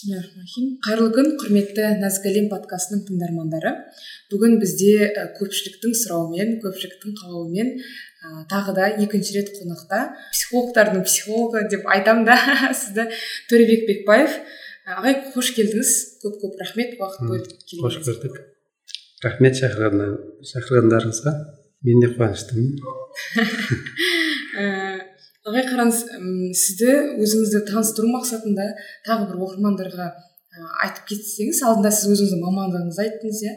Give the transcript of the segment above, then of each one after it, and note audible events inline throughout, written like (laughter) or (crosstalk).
бисмиллахи қайырлы күн құрметті нәзік әлем подкастының тыңдармандары. Бүгін бізде көпшіліктің сұрауымен көпшіліктің қалауымен ә, тағы да екінші рет қонақта психологтардың психологы деп айтамын да (laughs) сізді төребек бекбаев. Ағай қош келдіңіз. Көп көп рахмет. Уақыт бөліп қош көрдік. Рахмет шақырғандарыңызға. Мен де қуаныштымын. (laughs) ағай қараңыз сізді өзіңізді таныстыру мақсатында тағы бір оқырмандарға айтып кетсеңіз алдында сіз өзіңіздің мамандығыңызды айттыңыз иә?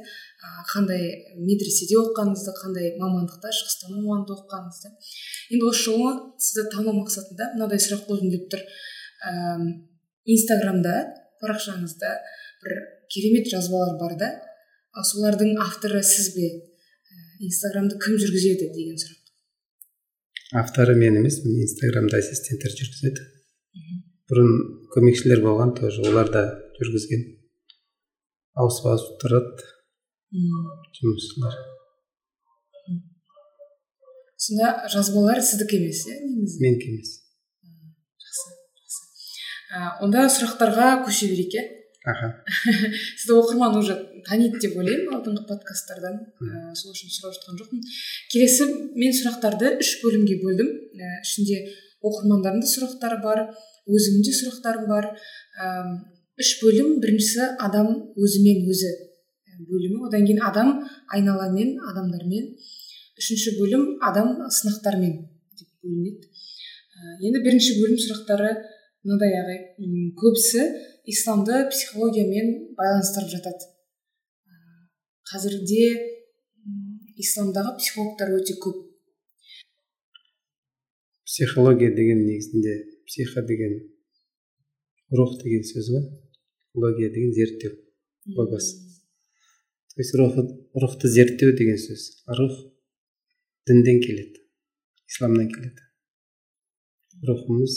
Қандай медреседе оқығаныңызды қандай мамандықта шығыстану мамандығы оқығаныңызды. Енді осы жолы сізді тану мақсатында мынадай сұрақ қойғым келіп тұр. Ііі инстаграмда парақшаңызда бір керемет жазбалар бар да солардың авторы сіз бе? Инстаграмды кім жүргізеді деген сұрақ. Авторы мен емеспін инстаграмда ассистенттер жүргізеді. Бұрын көмекшілер болған тоже олар да жүргізген. Ауысып ауысып тұрады жұмысшылар. Сонда жазбалар сіздікі емес иә негізі? Менікі емес. Жақсы жақсы. Онда сұрақтарға көше берейік иә? Аха. (laughs) Сізді оқырман уже таниды деп ойлаймын алдыңғы подкасттардан. Ә, сол үшін сұрап жатқан жоқпын. Келесі мен сұрақтарды үш бөлімге бөлдім. Ә, ішінде оқырмандардың да сұрақтары бар өзімнің де сұрақтарым бар. Ә, үш бөлім. Біріншісі адам өзімен өзі бөлімі. Одан кейін адам айналамен адамдармен. Үшінші бөлім адам сынақтармен деп бөлінеді. Ә, енді бірінші бөлім сұрақтары мынадай ағай көбісі исламды психологиямен байланыстырып жатады. Қазірде исламдағы психологтар өте көп. Психология деген негізінде психо деген рух деген сөз ғой. Логия деген зерттеу логос. То есть рухты зерттеу деген сөз. Рух дінден келеді исламнан келеді. Рухымыз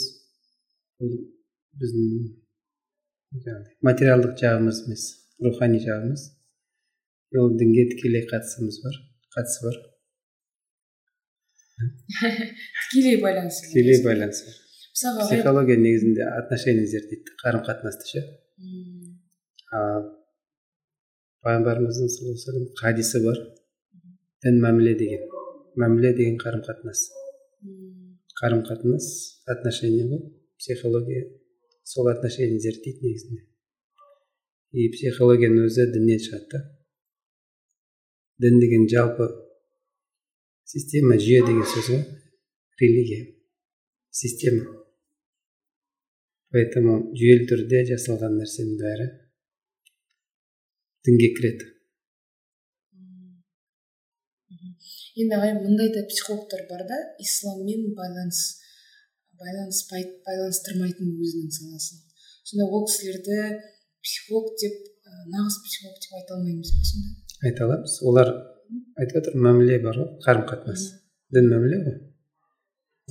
біздің жаңағыдай материалдық жағымыз емес рухани жағымыз ол дінге тікелей қатысымыз бар қатысы бар тікелей байланыс тікелей байланыс бар мысалға психология негізінде отношения зерттейді қарым қатынасты ше пайғамбарымыздың саллаллаху хадисі бар дін мәміле деген мәміле деген қарым қатынас қарым қатынас отношения ғой психология сол отношение зерттейді негізінде. И психологияның өзі діннен шығады да. Дін деген жалпы система жүйе деген сөз ғой. Религия система. Поэтому жүйелі түрде жасалған нәрсенің бәрі дінге кіреді. Енді ағай мындай да психологтар бар да исламмен байланыс. Байланыспайды байланыстырмайтын өзінің саласын. Сонда ол кісілерді психолог деп нағыз психолог деп айта алмаймыз ба сонда? Айта аламыз. Олар айтып отыр мәміле бар ғой қарым қатынас дін мәміле ғой.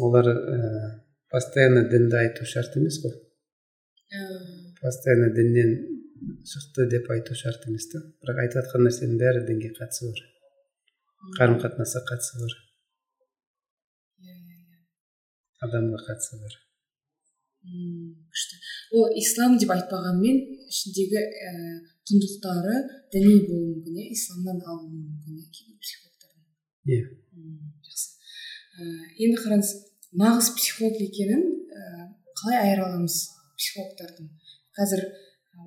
Олар ә, постоянно дінді айту шарт емес қой. Постоянно діннен шықты деп айту шарт емес та. Бірақ айтып жатқан нәрсенің бәрі дінге қатысы бар. Қарым қатынасқа қатысы бар. Адамға қатысы бар. Күшті. Ол ислам деп айтпағанмен ішіндегі ә, құндылықтары діни болуы мүмкін иә? Исламнан алынуы мүмкін иә? Кейбір психологтардың иә. Жақсы. Ә, енді қараңыз нағыз психолог екенін ә, қалай айыра аламыз психологтардың? Қазір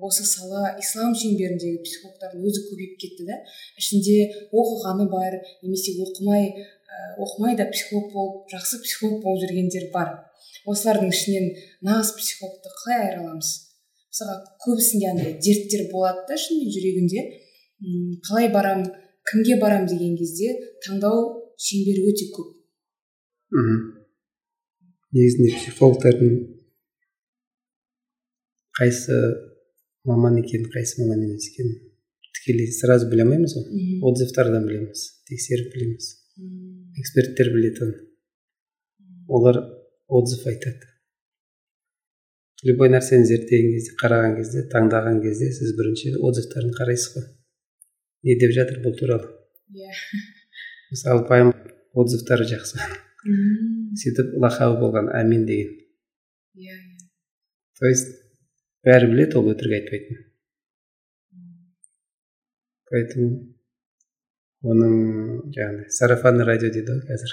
осы сала ислам шеңберіндегі психологтардың өзі көбейіп кетті да? Ішінде оқығаны бар немесе оқымай оқымай да психолог болып жақсы психолог болып жүргендер бар. Осылардың ішінен нағыз психологты қалай айыра аламыз мысалға көбісінде андай дерттер болады да шынымен жүрегінде. Қалай барам кімге барам деген кезде таңдау шеңбері өте көп. Мхм. Негізінде психологтардың қайсы маман екенін қайсы маман емес екенін тікелей сразу біле алмаймыз ғой. Отзывтардан білеміз тексеріп білеміз. Эксперттер білетін. Олар отзыв айтады. Любой нәрсені зерттеген кезде қараған кезде таңдаған кезде сіз бірінші отзывтарын қарайсыз ғой. Не деп жатыр бұл туралы? Иә. Мысалы пайым отзывтары жақсы. Сөйтіп лақабы болған әмин деген. Иә то есть бәрі біледі ол өтірік айтпайтынын. Поэтому оның жаңағыдай сарафанный радио дейді ғой қазір.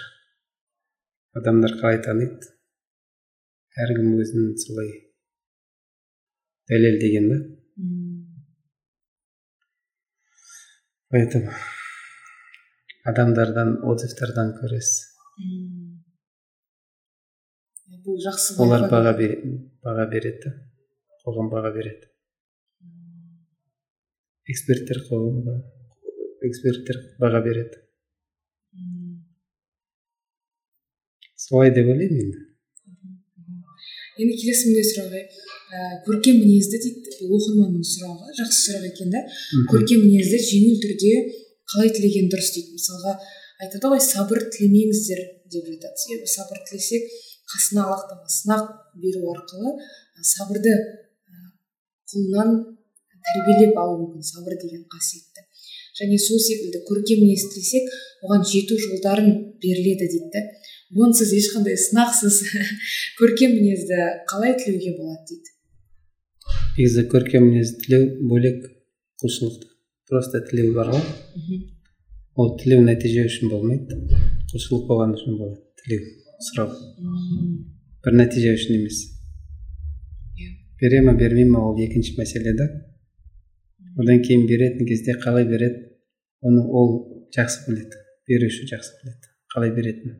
Адамдар қалай таниды? Әркім өзін солай дәлелдеген да. Поэтому адамдардан отзывтардан көресіз. Бұл жақсы олар баға баға береді қоғам баға береді. Эксперттер қоғамға эксперттер баға береді. Солай деп ойлаймын енді. Енді келесі мындай сұрақ ә, көркем мінезді дейді бұл оқырманның сұрағы жақсы сұрақ екен да. Көркем мінезді жеңіл түрде қалай тілеген дұрыс дейді. Мысалға айтады ғой сабыр тілемеңіздер деп жатады. Себебі сабыр тілесек қасына алақтауға сынақ беру арқылы сабырды құлынан тәрбиелеп алу мүмкін сабыр деген қасиетті. Және сол секілді көркем мінез тілесек оған жету жолдарын беріледі дейді да онсыз ешқандай сынақсыз (laughs) көркем мінезді қалай тілеуге болады дейді? Негізі көркем мінез тілеу бөлек құлшылық просто тілеу бар ғой. Ол тілеу нәтиже үшін болмайды. Құлшылық болған үшін болады тілеу сұрау. Бір нәтиже үшін емес. Иә. Бере ма бермей ма ол екінші мәселе да одан кейін беретін кезде қалай береді? Оны ол жақсы біледі. Беруші жақсы біледі. Қалай беретінін.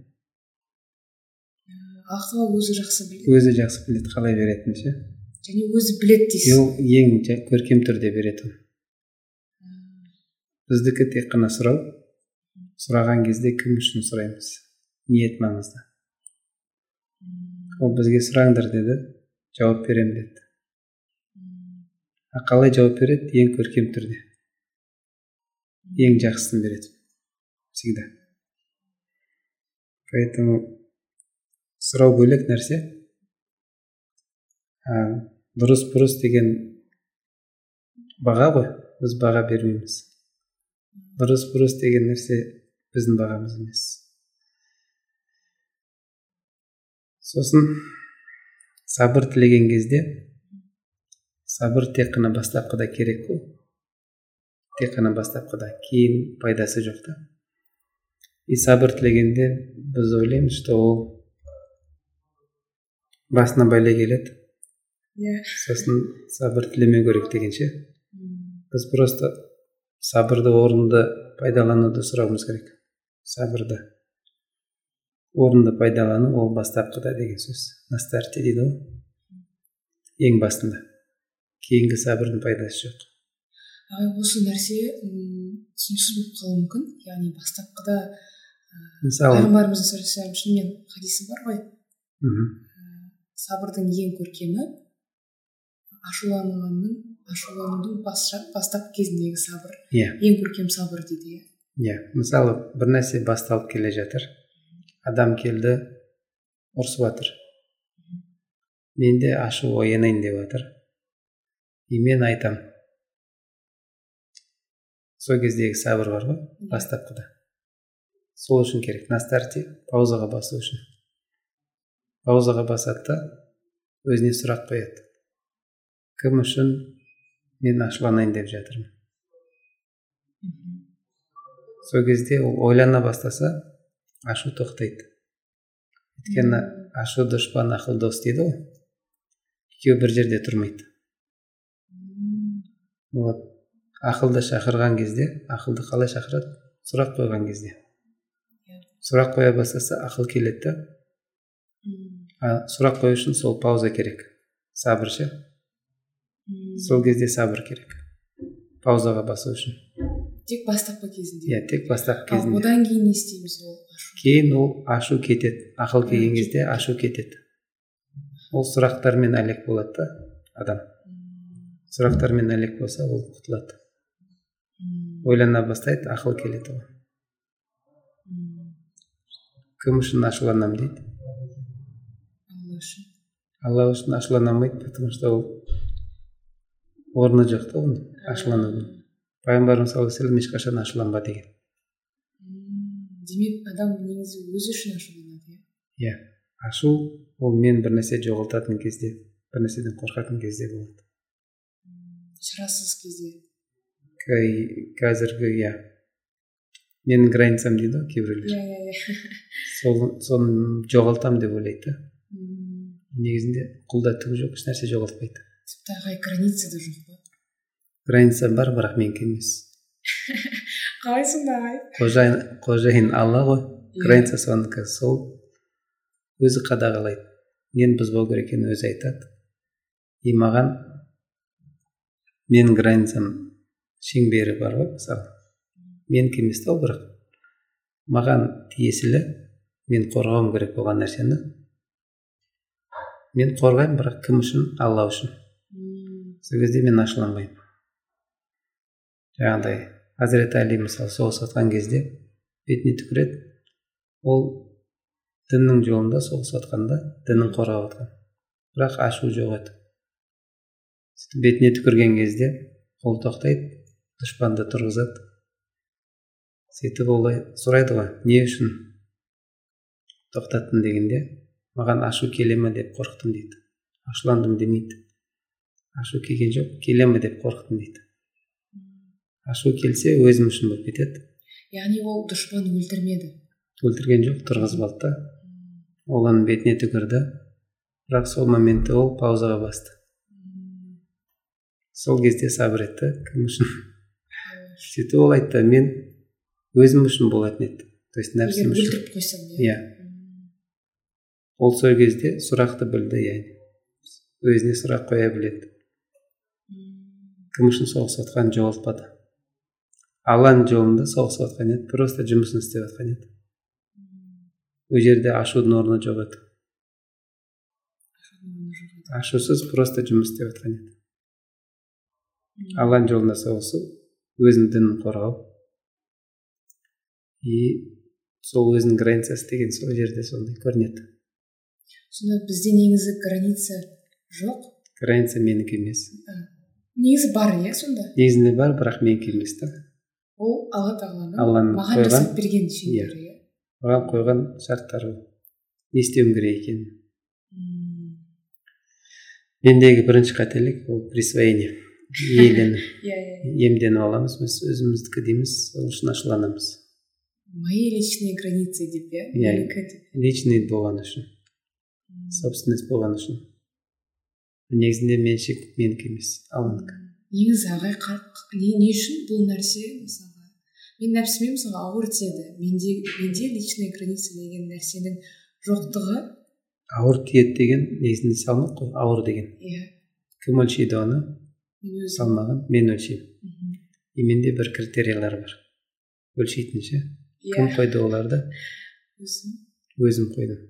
Ақылы өзі жақсы біледі. Өзі жақсы біледі қалай беретінін ше және өзі біледі дейсіз. Ол ең көркем түрде береді оны. Біздікі тек қана сұрау. Сұраған кезде кім үшін сұраймыз? Ниет маңызды. Ол бізге сұраңдар деді жауап беремін деді. А қалай жауап береді? Ең көркем түрде. Ең жақсысын береді. Всегда. Поэтому сұрау бөлек нәрсе. Дұрыс бұрыс деген баға ғой біз баға бермейміз. Дұрыс бұрыс деген нәрсе біздің бағамыз емес. Сосын сабыр тілеген кезде сабыр тек қана бастапқыда керек қой. Тек қана бастапқыда кейін пайдасы жоқ та и сабыр тілегенде біз ойлаймыз что ол басына бәле келеді. Иә. Сосын сабыр тілемеу керек деген ше. Біз просто сабырды орынды пайдалануды сұрауымыз керек. Сабырды. Орынды пайдалану ол бастапқыда деген сөз. На старте дейді ғой. Ең басында. Кейінгі сабырдың пайдасы жоқ. Ағай осы нәрсе түсініксіз болып қалуы мүмкін. Яғни бастапқыда мысалы? пайғамбарымыздың саллаллаху алейхи шынымен хадисі бар ғой. Мхм сабырдың ең көркемі ашуланғанның ашуланудың бастапқы кезіндегі сабыр. Иә. Ең көркем сабыр дейді иә. Иә. Мысалы бір нәрсе басталып келе жатыр. Адам келді ұрсып жатыр менде ашу оянайын деп жатыр и мен айтам. Сол кездегі сабыр бар ғой бастапқыда. Сол үшін керек. На старте паузаға басу үшін. Паузаға басады да өзіне сұрақ қояды. Кім үшін мен ашуланайын деп жатырмын? Сол кезде ол ойлана бастаса ашу тоқтайды. Өйткені ашу дұшпан ақыл дос дейді ғой. Екеуі бір жерде тұрмайды. Вот. Ақылды шақырған кезде ақылды қалай шақырады? Сұрақ қойған кезде. Сұрақ қоя бастаса ақыл келеді да. А сұрақ қою үшін сол пауза керек. Сабыр ше? Сол кезде сабыр керек. Паузаға басу үшін. Тек бастапқы кезінде. Иә тек бастапқы кезінде. ал одан кейін не істейміз ол кейін ол ашу кетеді. Ақыл келген кезде ашу кетеді. Ол сұрақтармен әлек болады да адам. Сұрақтармен әлек болса ол құтылады. Ойлана бастайды ақыл келеді оған кім үшін ашуланамын дейді? Алла үшін. Алла үшін ашулана алмайды потому что ол орны жоқ та оның ашуланудың. Пайғамбарымыз саллаллаху алейhi ешқашан ашуланба деген. Демек адам негізі өзі үшін ашуланады иә? Иә. Ашу ол мен бір нәрсе жоғалтатын кезде бір нәрседен қорқатын кезде болады. Шарасыз кезде. Қазіргі иә. Менің границам дейді ғой кейбіреулер иә иә иә. (laughs) Сол соны жоғалтамын деп ойлайды. Да негізінде құлда түк жоқ ешнәрсе жоғалтпайды. Тіпті ағай граница да жоқ па? Граница бар бірақ менікі емес. (laughs) Қалай сонда ағай? Қожайын қожайын алла ғой. Иә. граница сонікі сол өзі қадағалайды. Нені бұзбау керек екенін өзі айтады. И маған менің границам шеңбері бар ғой мысалы. Менікі емес та ол бірақ маған тиесілі мен қорғауым керек болған нәрсені. Мен қорғаймын бірақ кім үшін? Алла үшін. Сол кезде мен ашуланбаймын. Жаңағыдай хазіреті әли мысалы соғыс жатқан кезде бетіне түкіреді. Ол діннің жолында соғысып жатқанда дінін қорғап жатқан бірақ ашу жоқ еді. Сөйтіп бетіне түкірген кезде ол тоқтайды. Дұшпанды тұрғызады. Сөйтіп олай сұрайды ғой не үшін тоқтаттың дегенде маған ашу келе ме деп қорықтым дейді. Ашуландым демейді. Ашу келген жоқ келе ме деп қорықтым дейді. Ашу келсе өзім үшін болып кетеді. Яғни ол дұшпан өлтірмеді. Өлтірген жоқ тұрғызып алды да. Ол оның бетіне түкірді. Бірақ сол моментте ол паузаға басты. Сол кезде сабыр етті кім үшін? Сөйтіп ол айтты мен өзім үшін болатын еді то есть нәпсім үшін. өлтіріп қойсам иә. Ол сол кезде сұрақты білді яғни. Өзіне сұрақ қоя біледі. Кім үшін соғысып жатқанын жоғалтпады алланың жолында соғысып жатқан еді просто жұмысын істеп жатқан еді. Ол жерде ашудың орны жоқ еді. Ашусыз просто жұмыс істеп жатқан еді. Алланың жолында соғысу өзінің дінін қорғау. И сол өзінің границасы деген сол жерде сондай көрінеді. Сонда бізде негізі граница жоқ? Граница менікі емес. Негізі бар иә сонда? Негізінде бар бірақ менікі емес та. Ол алла тағаланың алланың маған жасап берген шеңбері иә. Маған қойған шарттары не істеуім керек екенін. Мендегі бірінші қателік ол присвоение. Иелену (laughs) иә иә иемденіп аламыз біз өзіміздікі дейміз сол үшін ашуланамыз. Мои личные границы деп иә? Иә. личный болған үшін. Собственность болған үшін. Негізінде меншік менікі емес алланікі негізі ағай не, не үшін бұл нәрсе мысалға мен нәпсіме мысалға ауыр тиеді. Менде менде личный граница деген нәрсенің жоқтығы. Ауыр тиеді деген негізінде салмақ қой ауыр деген. Иә. Кім өлшейді оны? Салмағын мен өлшеймін и менде бір критериялар бар өлшейтін ше кім иә қойды оларды өзім өзім қойдым.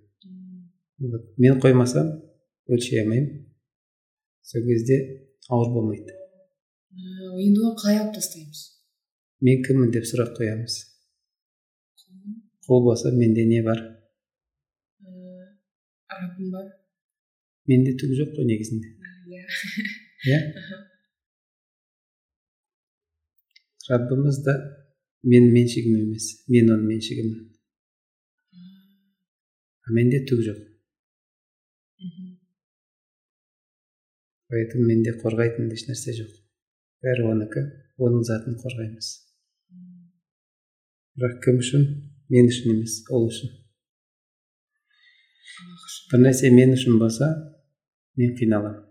Вот. мен қоймасам өлшей алмаймын сол кезде ауыр болмайды енді оны қалай алып тастаймыз мен кіммін деп сұрақ қоямыз қол болса менде не бар раббым бар менде түк жоқ қой негізінде иә раббымыз да менің меншігім емес мен оның меншігімін а менде түк жоқ поэтому менде қорғайтын ешнәрсе жоқ бәрі онікі оның затын қорғаймыз бірақ кім үшін мен үшін емес ол үшін бір нәрсе мен үшін болса мен қиналамын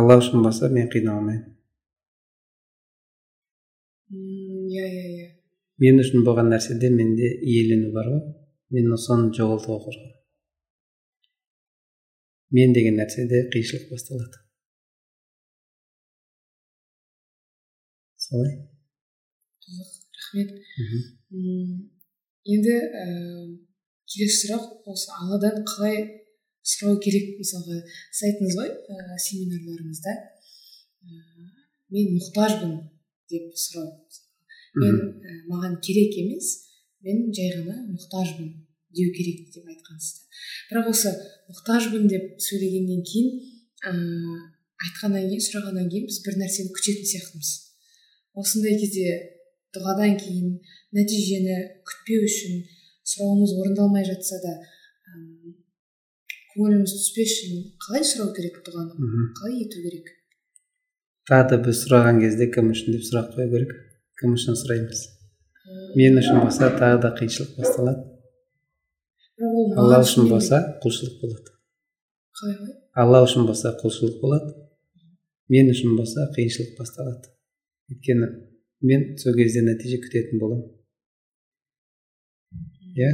алла үшін болса мен қиналмаймын иә иә иә мен үшін болған нәрседе менде иелену бар ғой. Мен соны жоғалтуға қорқамын. Мен деген нәрседе қиыншылық басталады. Солай? Қызық рахмет. Енді ә, келесі сұрақ осы алладан қалай сұрау керек мысалға? Сіз айттыңыз ғой ә, семинарларыңызда. Ә, мен мұқтажбын. Деп сұрау мен ә, маған керек емес мен жай ғана мұқтажбын деу керек деп айтқансыз бірақ осы мұқтажбын деп сөйлегеннен кейін ыыы айтқаннан кейін сұрағаннан кейін біз бір нәрсені күтетін сияқтымыз. Осындай кезде дұғадан кейін нәтижені күтпеу үшін сұрауымыз орындалмай жатса да көңіліміз түспес үшін қалай сұрау керек дұғаны? Қалай ету керек? Тағы да біз сұраған кезде кім үшін деп сұрақ қою керек кім үшін сұраймыз? Мен үшін болса тағы да қиыншылық басталады. Алла үшін болса құлшылық болады. Қалай алла үшін болса құлшылық болады. Мен үшін болса қиыншылық басталады. Өйткені мен сол кезде нәтиже күтетін боламын иә?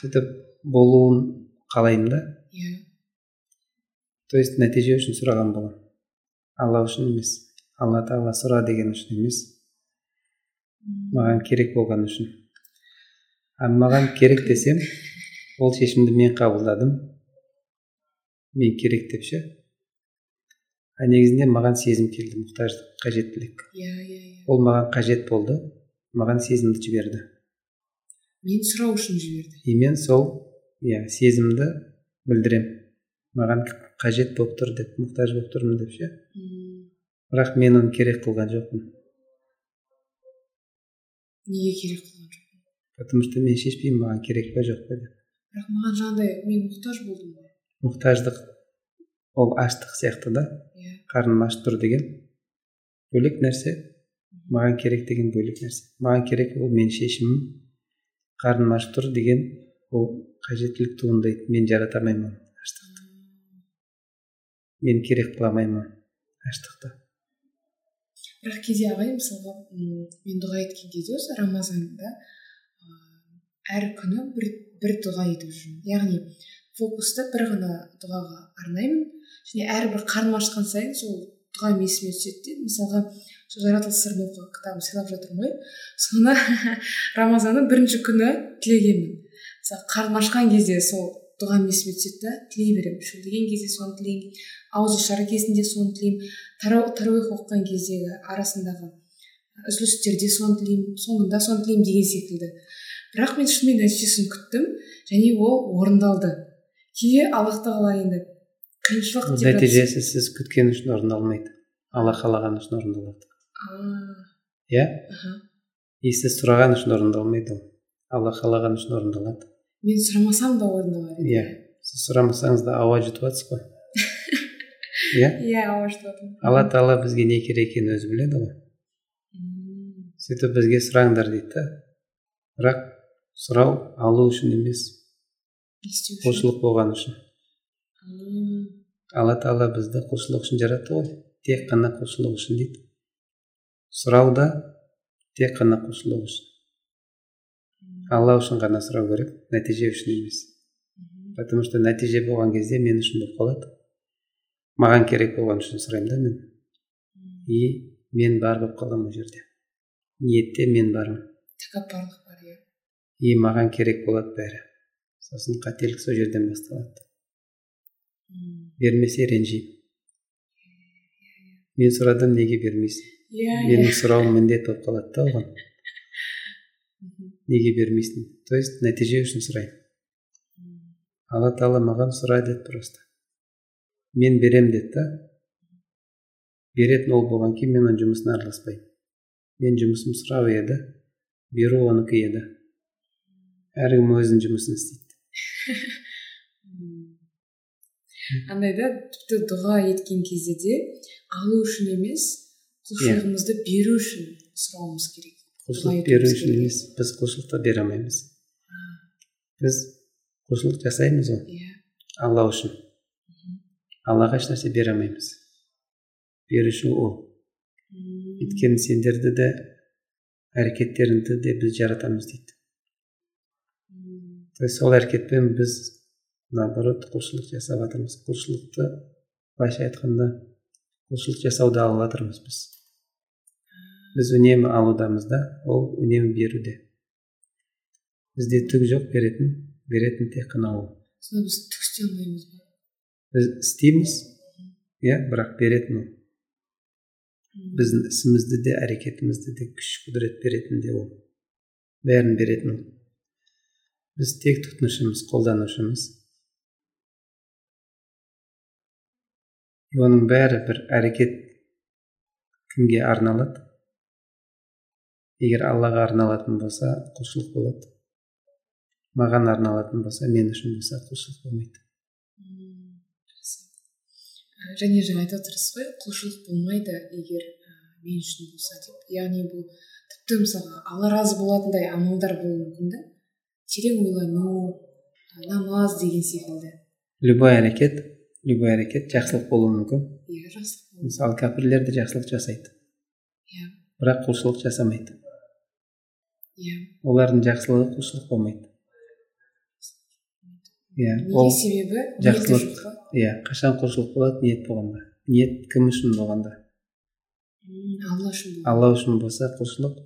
Сөйтіп болуын қалаймын да. Иә. То есть нәтиже үшін сұраған боламын алла үшін емес. Алла тағала сұра деген үшін емес. Маған керек болған үшін. А маған керек десем ол шешімді мен қабылдадым. Мен керек деп ше? А негізінде маған сезім келді мұқтаждық қажеттілік. Иә иә иә. Ол маған қажет болды маған сезімді жіберді. Мен сұрау үшін жіберді. И мен сол иә сезімді білдірем. Маған қажет болып тұр деп мұқтаж болып тұрмын деп ше? Бірақ мен оны керек қылған жоқпын. Неге керек қылған жоқ потому что мен шешпеймін маған керек па жоқ па деп. Бірақ маған жаңағыдай мен мұқтаж болдым ғой. Мұқтаждық ол аштық сияқты да? Иә. Қарным аш тұр деген. Бөлек нәрсе. Маған керек деген бөлек нәрсе. Маған керек ол менің шешімім. Қарным аш тұр деген ол қажеттілік туындайды. Мен жарата алмаймын оны аштықты. Мен керек қыла оны аштықты бірақ кейде ағай мысалға мен дұға еткен кезде осы рамазанда әр күні бір, бір дұға етіп жүрмін. Яғни фокусты бір ғана дұғаға арнаймын. Және әрбір қарным ашқан сайын сол дұғам есіме түседі де. Мысалға сол жаратылыс сырын оқу кітабын сыйлап жатырмын ғой. Соны (laughs) рамазанның бірінші күні тілегенмін. Мысалы қарным ашқан кезде сол дұғам есіме түседі да тілей беремін. Шөлдеген кезде соны тілеймін. Ауыз ашар кезінде соны тілеймін. Тарау тарауих оқыған кездегі арасындағы үзілістерде соны тілеймін. Соңында соны тілеймін деген секілді. Бірақ мен шынымен нәтижесін күттім және ол орындалды. Кейде аллах тағала енді қиыншылық нәтижесі сіз күткен үшін орындалмайды. Алла қалаған үшін орындалады. Иә? И сіз сұраған үшін орындалмайды ол. Алла қалаған үшін орындалады. Мен сұрамасам да орындалар еді иә сіз сұрамасаңыз да ауа жұтып жатсыз ғой иә иә ауа жұтыватырмын. алла тағала бізге не керек екенін өзі біледі ғой сөйтіп бізге сұраңдар дейді да бірақ сұрау алу үшін емес құлшылық болған үшін алла тағала бізді құлшылық үшін жаратты ғой тек қана құлшылық үшін дейді сұрау да тек қана құлшылық үшін алла үшін ғана сұрау керек нәтиже үшін емес. Потому что нәтиже болған кезде мен үшін болып қалады. Маған керек болған үшін сұраймын да мен. И мен бар болып қаламын ол жерде. Ниетте мен бармын. Тәкаппарлық бар иә. И маған керек болады бәрі. Сосын қателік сол жерден басталады. Бермесе ренжимін мен сұрадым неге бермейсің? Иә иә. менің сұрауым міндет болып қалады да оған. Неге бермейсің то есть нәтиже үшін сұраймын М, алла тағала маған сұра деді просто. Мен берем деді да беретін ол болған кейін мен оның жұмысына араласпаймын. Мен жұмысым сұрау еді беру оныкі еді. Әркім өзінің жұмысын істейді. (laughs) Андай да тіпті дұға еткен кезде де алу үшін емес құлшылығымызды беру үшін сұрауымыз керек. Құлшылық беру үшін емес біз құлшылықты бере алмаймыз біз құлшылық жасаймыз ғой иә алла үшін аллаға ешнәрсе бере алмаймыз беруші ол өйткені сендерді де әрекеттеріңді де біз жаратамыз дейді то есть сол әрекетпен біз наоборот құлшылық жасап жатырмыз құлшылықты былайша айтқанда құлшылық жасауды алып жатырмыз біз біз үнемі алудамыз да ол үнемі беруде. Бізде түк жоқ беретін беретін тек қана ол. Сонда біз түк істей алмаймыз ба? Біз істейміз иә бірақ беретін ол. Біздің ісімізді де әрекетімізді де күш құдірет беретін де ол. Бәрін беретін ол. Біз тек тұтынушымыз қолданушымыз. И оның бәрі бір әрекет кімге арналады? Егер аллаға арналатын болса құлшылық болады. Маған арналатын болса мен үшін болса құлшылық болмайды. Жақсы. және жаңа айтып отырсыз ғой құлшылық болмайды егер ә, мен үшін болса деп. Яғни бұл тіпті мысалға алла разы болатындай амалдар болуы мүмкін да. Терең ойлану намаз деген секілді. Любой әрекет любой әрекет жақсылық болуы мүмкін. Иә жақсылық мысалы кәпірлер де жақсылық жасайды. Иә. Бірақ құлшылық жасамайды. Иә. олардың жақсылығы құлшылық болмайды. Иә ол себебі? Жақсылық иә қашан құлшылық болады? Ниет болғанда. Ниет кім үшін болғанда? Алла үшін алла үшін болса құлшылық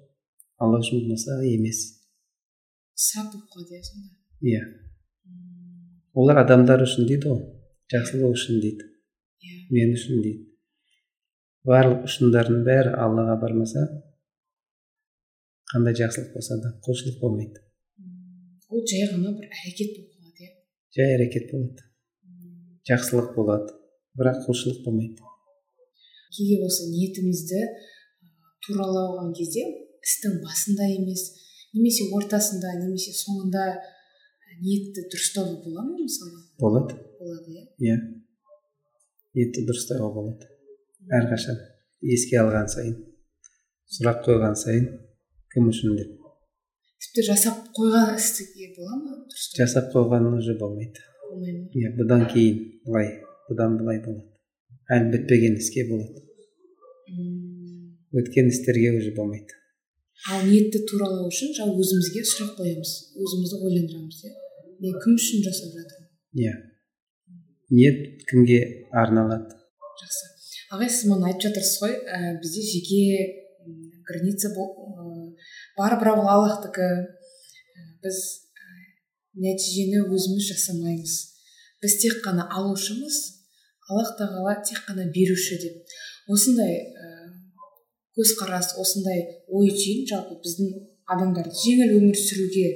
алла үшін болмаса емес. Сап болып қалады иә сонда. Иә. Олар адамдар үшін дейді ғой. Жақсылық үшін дейді. Иә. Мен үшін дейді. Барлық ұшындардың бәрі аллаға бармаса қандай жақсылық болса да құлшылық болмайды. Ол жай ғана бір әрекет болып қалады иә. Жай әрекет болады. Жақсылық болады бірақ құлшылық болмайды. Кейде осы ниетімізді туралаған кезде істің басында емес немесе ортасында немесе соңында ниетті дұрыстауға бола ма мысалы? Болады. Болады иә. Иә. Ниетті дұрыстауға болады. Әрқашан еске алған сайын сұрақ қойған сайын кім үшін деп тіпті жасап қойған істіге бола ма? Жасап қойған уже болмайды. Болмай ма? Иә бұдан кейін былай бұдан былай болады. Әлі бітпеген іске болады. Өткен істерге уже болмайды. Ал ниетті туралау үшін жаңа өзімізге сұрақ қоямыз. Өзімізді ойландырамыз иә. Мен кім үшін жасап жатырмын? Иә. Ниет кімге арналады? Жақсы. Ағай сіз мана айтып жатырсыз ғой. Ә, бізде жеке граница бар бірақ ол аллахтікі біз нәтижені өзіміз жасамаймыз біз тек қана алушымыз аллах тағала тек қана беруші деп. Осындай көзқарас осындай ой түйін жалпы біздің адамдарды жеңіл өмір сүруге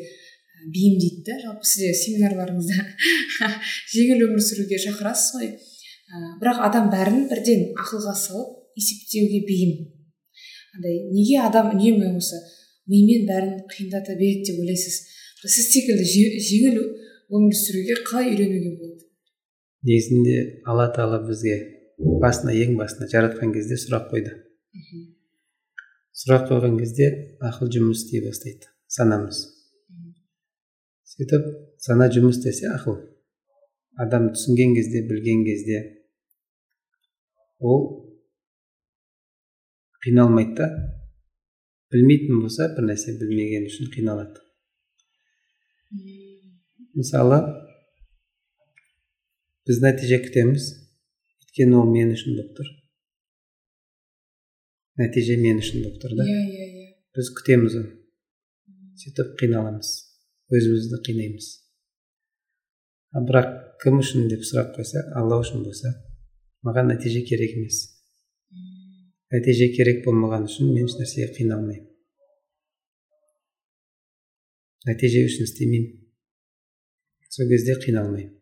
бейімдейді да. Жалпы сізде семинарларыңызда (laughs) жеңіл өмір сүруге шақырасыз ғой. Бірақ адам бәрін бірден ақылға салып есептеуге бейім. Андай неге адам үнемі осы мимен бәрін қиындата береді деп ойлайсыз? Сіз секілді же- жеңіл өмір сүруге қалай үйренуге болады? Негізінде алла тағала бізге басына ең басына жаратқан кезде сұрақ қойды. Сұрақ қойған кезде ақыл жұмыс істей бастайды санамыз. Сөйтіп сана жұмыс істесе ақыл. Адам түсінген кезде білген кезде ол қиналмайды да білмейтін болса бір нәрсе білмеген үшін қиналады мысалы біз нәтиже күтеміз өйткені ол мен үшін болып тұр нәтиже мен үшін болып тұр да иә иә иә біз күтеміз оны сөйтіп қиналамыз өзімізді қинаймыз а бірақ кім үшін деп сұрақ қойса алла үшін болса маған нәтиже керек емес нәтиже керек болмаған үшін мен ешнәрсеге қиналмаймын. Нәтиже үшін істемеймін. Сол кезде қиналмаймын.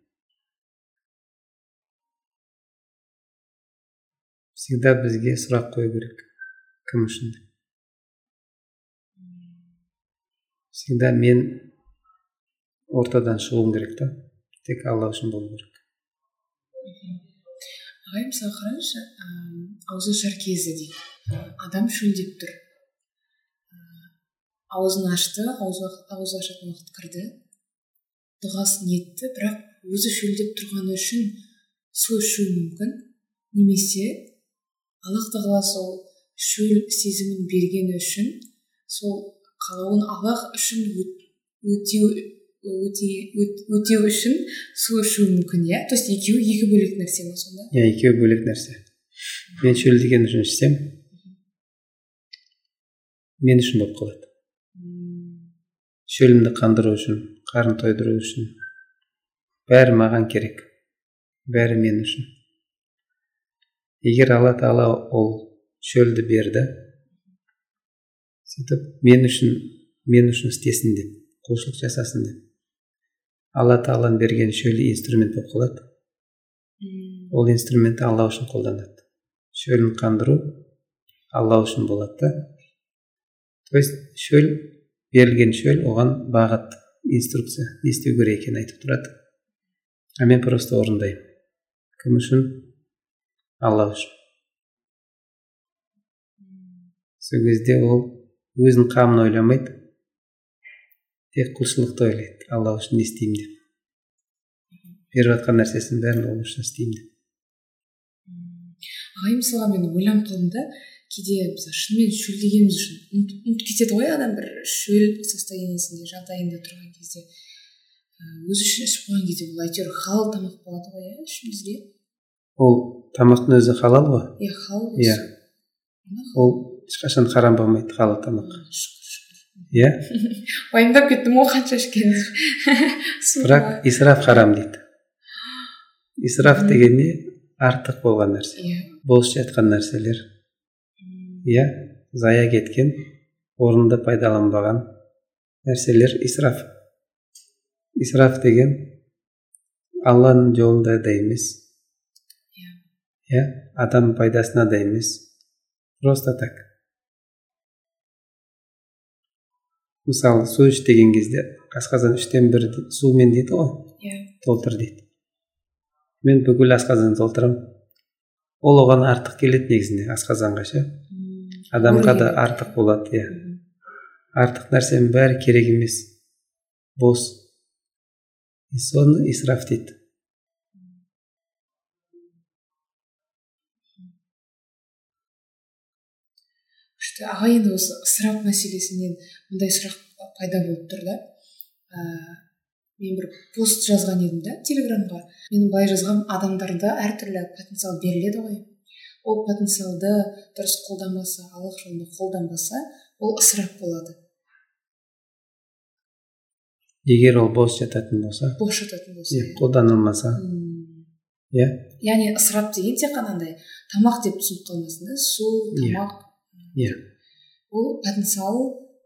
Всегда бізге сұрақ қою керек. Кім үшін? Всегда мен ортадан шығуым керек та. Тек алла үшін болу керек. Ағай мысалы қараңызшы ыыы ауызашар кезі дейді адам шөлдеп тұр. Аузын ашты ауыз ашатын уақыт кірді. Дұғасын етті бірақ өзі шөлдеп тұрғаны үшін су ішуі мүмкін. Немесе аллах тағала сол шөл сезімін бергені үшін сол қалауын аллах үшін өт- өтеу өте- өт- өтеу үшін су ішуі мүмкін иә? То есть екеуі екі бөлек нәрсе ма сонда? Иә екеуі бөлек нәрсе. Мен шөлдеген үшін ішсем мен үшін болып қалады. Шөлімді қандыру үшін қарын тойдыру үшін бәрі маған керек. Бәрі мен үшін. Егер алла тағала ол шөлді берді сөйтіп мен үшін мен үшін істесін деп құлшылық жасасын деп. Алла тағаланың берген шөлі инструмент болып қалады. Ол инструментті алла үшін қолданады. Шөлін қандыру алла үшін болады да. То есть шөл берілген шөл оған бағыт инструкция не істеу керек екенін айтып тұрады. А мен просто орындаймын. Кім үшін? Алла үшін. Сол кезде ол өзінің қамын ойламайды. Тек құлшылықты ойлайды алла үшін не істеймін деп. Беріп жатқан нәрсесінің бәрін ол үшін істеймін деп. Ағай мысалға мен ойланып қалдым да кейде мысалы шынымен шөлдегеніміз үшін ұмытып кетеді ғой адам бір шөл состояниесінде жағдайында тұрған кезде. Өзі үшін ішіп қойған кезде ол әйтеуір халал тамақ болады ғой иә ішімізге ол тамақтың өзі халал ғой? Иә халал иә. ол ешқашан харам болмайды халал тамақ. Иә уайымдап кеттім ғой қанша ішкенін бірақ исраф харам дейді исраф деген не артық болған нәрсе иә бос жатқан нәрселер иә зая кеткен орынды пайдаланбаған нәрселер исраф исраф деген алланың жолында да емес иә иә адам пайдасына да емес просто так мысалы су іш деген кезде асқазан үштен бір сумен дейді ғой. Иә. Толтыр дейді. Мен бүкіл асқазан толтырамын. Ол оған артық келеді негізінде асқазанға ше. Адамға да артық болады иә. Артық нәрсенің бәрі керек емес. Бос. Соны исраф дейді күшті аға енді осы ысырап мәселесінен мындай сұрақ пайда болып тұр да. Мен бір пост жазған едім да телеграмға. Менің былай жазғам адамдарда әртүрлі потенциал беріледі ғой. Ол потенциалды дұрыс қолданбаса аллах жолында қолданбаса ол ысырап болады. Егер ол бос жататын болса? Бос жататын болса иә. қолданылмаса? Иә. Яғни ысырап деген тек қана андай тамақ деп түсініп қалмасын да су тамақ иә ол потенциал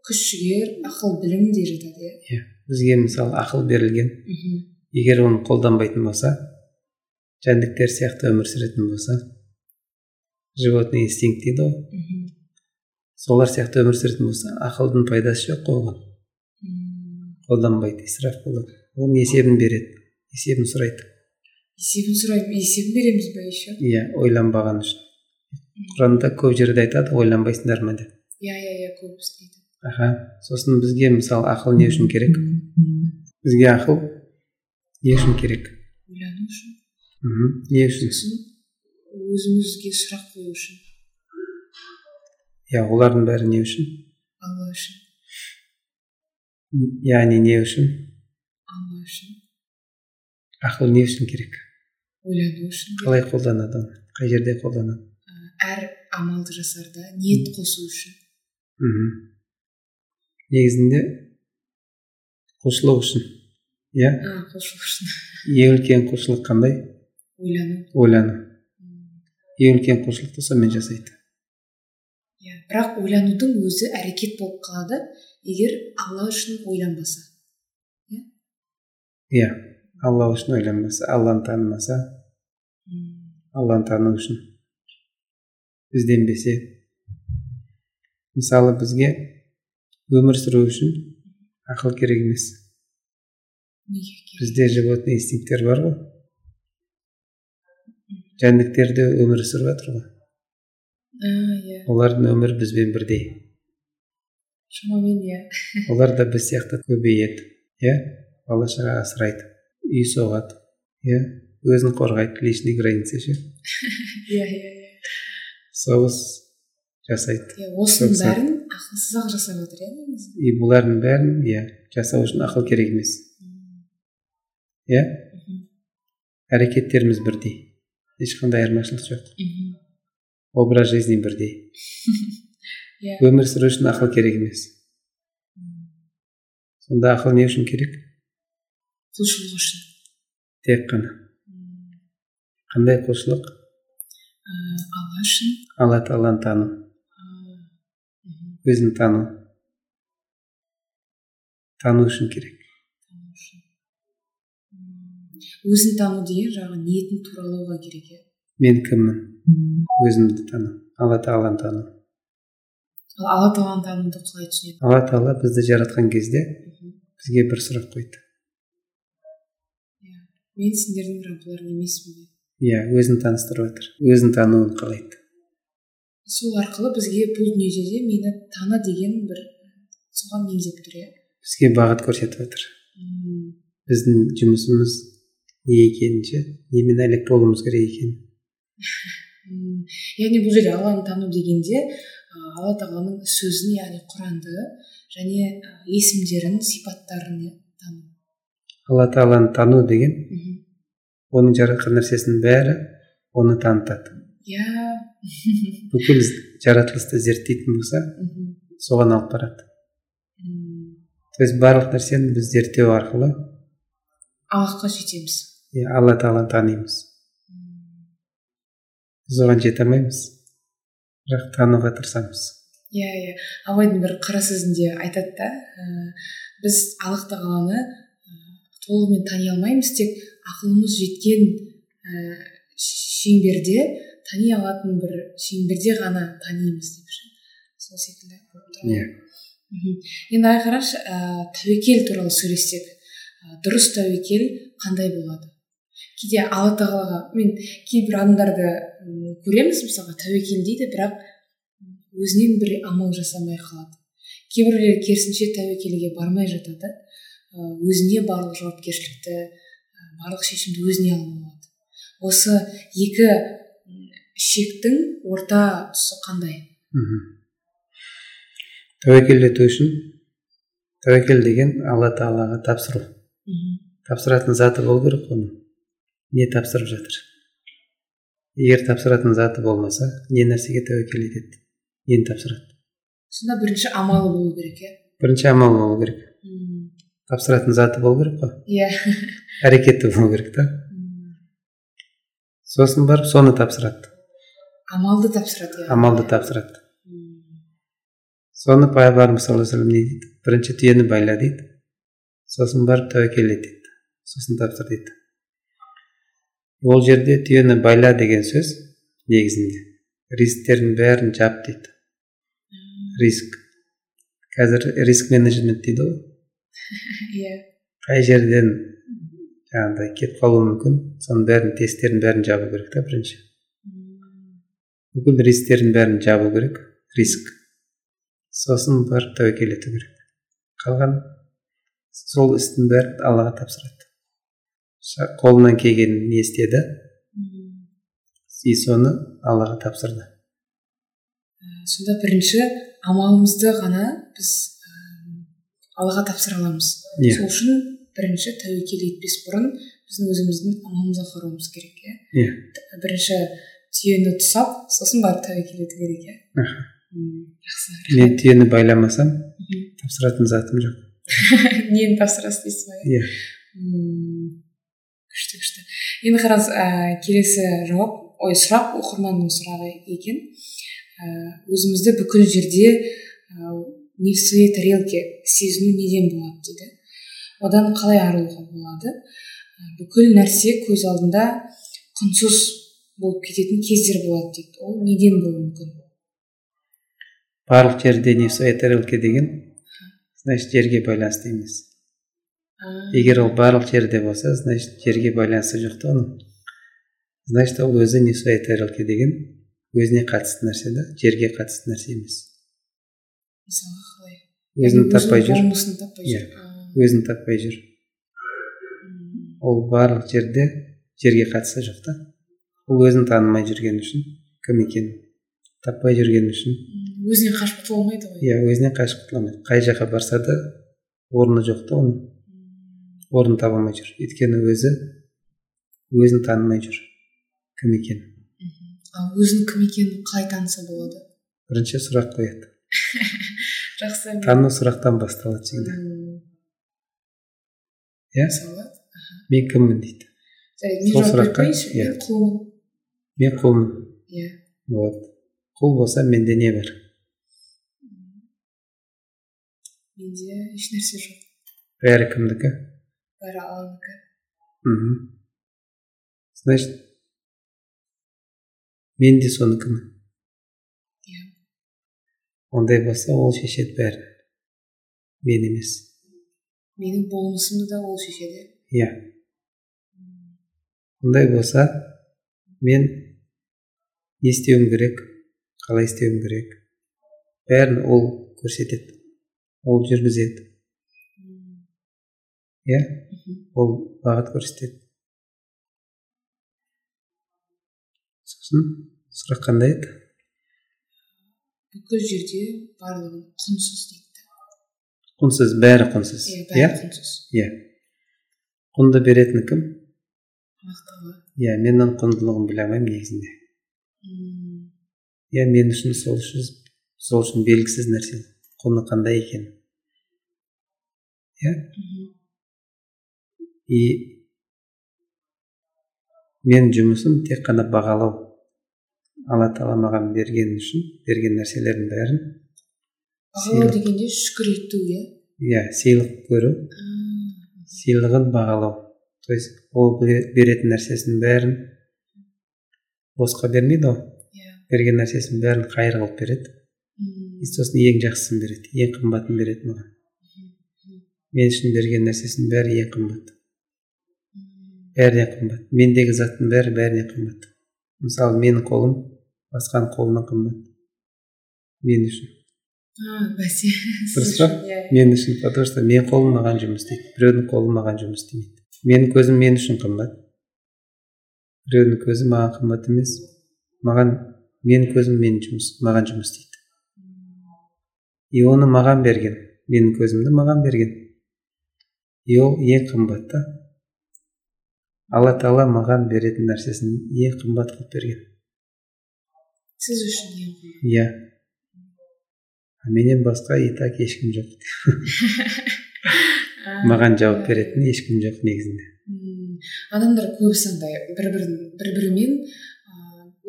күш жігер ақыл білім де жатады иә иә бізге мысалы ақыл берілген. Егер оны қолданбайтын болса жәндіктер сияқты өмір сүретін болса животный инстинкт дейді ғой. Солар сияқты өмір сүретін болса ақылдың пайдасы жоқ қой оған қолданбайды исраф болады. Оның есебін береді? Есебін сұрайды. Есебін сұрайды есебін береміз ба еще иә ойланбаған үшін. Құранда көп жерде айтады ойланбайсыңдар ма деп. Иә иә иә көп айтады аха сосын бізге мысалы ақыл не үшін керек? Бізге ақыл не үшін керек? Ойлану үшін. Мхм не үшін? Сосын өзімізге сұрақ қою үшін. Иә олардың бәрі не үшін? Алла үшін. Яғни не үшін? Алла үшін. Ақыл не үшін керек? Ойлану үшін қалай қолданады қай жерде қолданады? Әр амалды жасарда ниет қосу үшін. Мхм негізінде құлшылық үшін иә? Құлшылық үшін. (laughs) ең үлкен құлшылық қандай? Ойлану. Ойлану. Ең үлкен құлшылықты сонымен жасайды. Иә бірақ ойланудың өзі әрекет болып қалады егер алла үшін ойланбаса. Иә? Иә алла үшін ойланбаса алланы танымаса алланы тану үшін. Ізденбесе мысалы бізге өмір сүру үшін ақыл керек емес. Бізде животный инстинкттер бар ғой. Жәндіктер де өмір сүріп жатыр ғой. Иә. Олардың өмірі бізбен бірдей. Шамамен иә. (laughs) Олар да біз сияқты көбейеді иә. Бала шаға асырайды үй соғады иә. Өзін қорғайды личный граница ше. (laughs) Иә иә соғыс жасайды. Иә осының бәрін ақылсыз ақ жасап жатыр иә негізі. И бұлардың бәрін иә жасау үшін ақыл керек емес. Иә? Әрекеттеріміз бірдей. Ешқандай айырмашылық жоқ. Мхм. образ жизни бірдей. (laughs) Иә. Өмір сүру үшін ақыл керек емес. Сонда ақыл не үшін керек? Құлшылық үшін. Тек қана. Қандай құлшылық? Ыыы алла үшін алла тағаланы тану өзін тану тану үшін керек өзін тану деген жаңағы ниетін туралауға керек иә мен кіммін өзімді тану алла тағаланы тану ал алла тағаланы тануды қалай түсінеді алла тағала бізді жаратқан кезде бізге бір сұрақ қойды иә мен сендердің раббыларың емеспін иә өзін таныстырып жатыр өзін тануын қалайды сол арқылы бізге бұл дүниеде де мені таны деген бір соған меңзеп тұр иә. Бізге бағыт көрсетіп жатыр біздің жұмысымыз не екенін ше? Немен әлек болуымыз керек екенін яғни бұл жерде алланы тану дегенде алла тағаланың сөзін яғни құранды және есімдерін сипаттарын тану. Алла тағаланы тану деген оның жаратқан нәрсесінің бәрі оны танытады. Иә бүкіл жаратылысты зерттейтін болса соған алып барады. То есть барлық нәрсені біз зерттеу арқылы аллахқа жетеміз. иә алла тағаланы танимыз. Біз оған жете алмаймыз. Бірақ тануға тырысамыз. Иә иә. Абайдың бір қара сөзінде айтады да ә, біз аллах тағаланы ә, толығымен тани алмаймыз тек ақылымыз жеткен ә, шеңберде тани алатын бір шеңберде ғана танимыз деп сол секілді иә. Енді ағай қарашы ә, тәуекел туралы сөйлессек ә, дұрыс тәуекел қандай болады? Кейде алла тағалаға мен кейбір адамдарды көреміз мысалға тәуекел дейді бірақ өзінен бір амал жасамай қалады. Кейбіреулер керісінше тәуекелге бармай жатады. Өзіне барлық жауапкершілікті барлық шешімді өзіне алып алады. Осы екі шектің орта тұсы қандай? Тәуекел ету үшін тәуекел деген алла тағалаға тапсыру. Тапсыратын заты болу керек оның. Не тапсырып жатыр? Егер тапсыратын заты болмаса не нәрсеге тәуекел етеді? Нені тапсырады? Сонда бірінші амалы болу керек иә? Бірінші амал болу керек. Тапсыратын заты болу керек қой. Иә. Әрекеті болу керек та. Сосын барып соны тапсырады. Амалды тапсырады иә. Амалды тапсырады. Соны пайғамбарымыз саллаллаху алейhi не дейді? Бірінші түйені байла дейді. Сосын барып тәуекел ет дейді. Сосын тапсыр дейді. Ол жерде түйені байла деген сөз негізінде. Рисктердің бәрін жап дейді. Риск. Қазір риск менеджмент дейді ғой. (laughs) Иә. Қай жерден жаңағыдай кетіп қалуы мүмкін соның бәрін тесттерін бәрін жабу керек та бірінші. Бүкіл рисктердің бәрін жабу керек. Риск. Сосын барып тәуекел ету керек. Қалған. Сол істің бәрін аллаға тапсырады. Қолынан келгенін не істеді? И соны аллаға тапсырды. Сонда бірінші амалымызды ғана біз аллаға тапсыра аламыз. Иә. Сол үшін бірінші тәуекел етпес бұрын біздің өзіміздің амалымызға қарауымыз керек иә? Иә. Бірінші түйені тұсап сосын барып тәуекел ету керек иә. Жақсы мен түйені байламасам тапсыратын затым жоқ. (laughs) Нені тапсырасыз дейсіз ба иә? Күшті күшті. Енді қараңыз ә, келесі жауап ой сұрақ оқырманның сұрағы екен. Ә, өзімізді бүкіл жерде ә, не в своей тарелке сезіну неден болады дейді. Одан қалай арылуға болады? Бүкіл нәрсе көз алдында құнсыз болып кететін кездер болады дейді. Ол неден болуы мүмкін? Барлық жерде не в своей тарелке деген значит жерге байланысты емес. Егер ол барлық жерде болса значит жерге байланысы жоқ та оның. Значит ол өзі не своей тарелке деген өзіне қатысты нәрсе да жерге қатысты нәрсе емес. Қалай? Өзін таппай жүр. болмысын таппай иә. Өзін таппай жүр. Ол барлық жерде жерге қатысы жоқ та. Ол өзін танымай жүрген үшін кім екенін таппай жүрген үшін. Өзінен қашып құтыла алмайды ғой. Иә өзінен қашып құтыла алмайды. Қай жаққа барса да орны жоқ та оның. Орнын таба алмай жүр. Өйткені өзі өзін танымай жүр кім екенін. Ал өзінің кім екенін қалай таныса болады? Бірінші сұрақ қояды. (laughs) Жақсы. Тану сұрақтан басталады всегда. Иә? Мен кіммін дейді? Сол сұраққа, иә. құлмын мен құлмын иә вот. Құл болса менде не бар. Менде ешнәрсе жоқ. Бәрі кімдікі? Бәрі алланікі. Мхм значит мен де соныкімін иә ондай болса ол шешеді бәрін мен емес. Менің болмысымды да ол шешеді. Иә. Ондай болса мен не істеуім керек қалай істеуім керек бәрін ол көрсетеді ол жүргізеді иә ол бағыт көрсетеді сосын сұрақ қандай еді бүкіл жерде барлығы құнсыз дейді құнсыз бәрі құнсыз иә бәрі құнсыз иә құнды беретіні кім иә мен оның құндылығын біле алмаймын негізінде иә мен үшін сол үшін сол үшін белгісіз нәрсе. Құны қандай екені иә. И мен жұмысым тек қана бағалау алла тағала маған берген үшін берген нәрселердің бәрін бағалау дегенде шүкір ету иә? Иә сыйлық көру. Сыйлығын бағалау. То есть ол бере- беретін нәрсесінің бәрін босқа бермейді ғой. Иә. Берген нәрсесінің бәрін қайыр қылып береді. Мм, и сосын ең жақсысын береді ең қымбатын береді маған. Мен үшін берген нәрсесінің бәрі ең қымбат. Мм, бәрінен қымбат. Мендегі заттың бәрі бәрінен қымбат. Мысалы менің қолым басқаның қолынан қымбат. Мен үшін. Бәсе. Дұрыс па? иә, мен үшін потому что менің қолым маған жұмыс істейді. Біреудің қолы маған жұмыс істемейді. Менің көзім мен үшін қымбат. Біреудің көзі маған қымбат емес. Маған менің көзім мен жұмыс маған жұмыс істейді. И оны маған берген менің көзімді маған берген. И ол ең қымбат та. Алла тағала маған беретін нәрсесін ең қымбат қылып берген. Сіз үшін ең қымбат. Иә. Менен басқа и так ешкім жоқ. (laughs) Маған жауап беретін ешкім жоқ негізінде. Адамдар көбісі андай бір бірін бір бірімен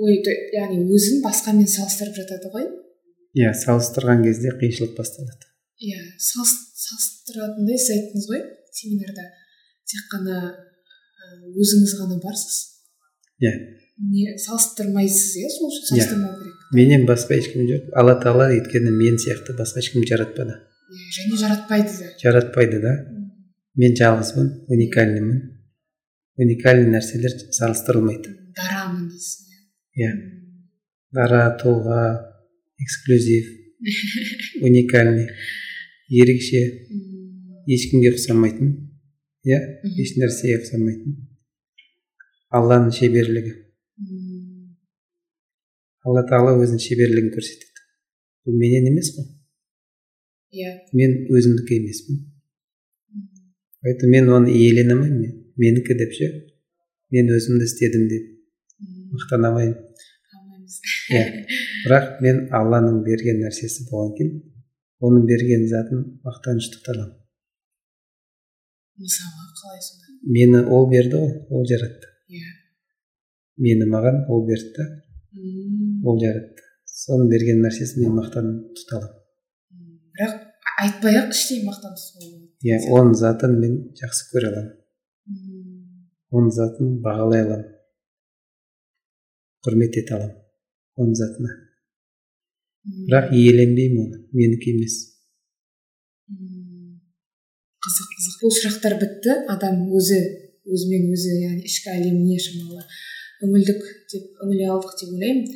ой яғни өзін басқамен салыстырып жатады ғой. Иә салыстырған кезде қиыншылық басталады. Иә салыс- салыстыратындай сіз айттыңыз ғой семинарда. Тек қана өзіңіз ғана барсыз. Иә. Не салыстырмайсыз иә сол үшін Иә. салыстырмау керек. Менен басқа ешкім жоқ алла тағала өйткені мен сияқты басқа ешкім жаратпады. Иә және жаратпайды да. Жаратпайды да. Мен жалғызбын уникальныймын. Уникальный нәрселер салыстырылмайды. Дарамын дейсіз иә. Мм, дара тұлға эксклюзив (laughs) уникальный ерекше. Ешкімге ұқсамайтын иә еш нәрсеге ұқсамайтын. Алланың шеберлігі. Алла тағала өзінің шеберлігін көрсетеді. Бұл менен емес қой. Иә. Мен өзімдікі емеспін. Поэтому мен оны иелене алмаймын мен. Менікі деп ше? Мен өзімді істедім деп мақтана алмаймын алмаймыз. иә. (laughs) Бірақ мен алланың берген нәрсесі болған кейін оның берген затын мақтаныш тұта аламын. Мысалы қалай сонда? Мені ол берді ғой ол жаратты. Иә. Мені маған ол берді да. Ол жаратты. Соның берген нәрсесін мен мақтанып тұта аламын. Бірақ айтпай ақ іштей мақтан иә оның затын мен жақсы көре аламын. Оның затын бағалай аламын құрмет ете аламын оның затына. Бірақ иеленбеймін оны. Менікі емес. Қызық қызық. Бұл сұрақтар бітті. Адам өзі өзімен өзі яғни ішкі әлеміне шамалы? Үңілдік деп үңіле алдық деп ойлаймын.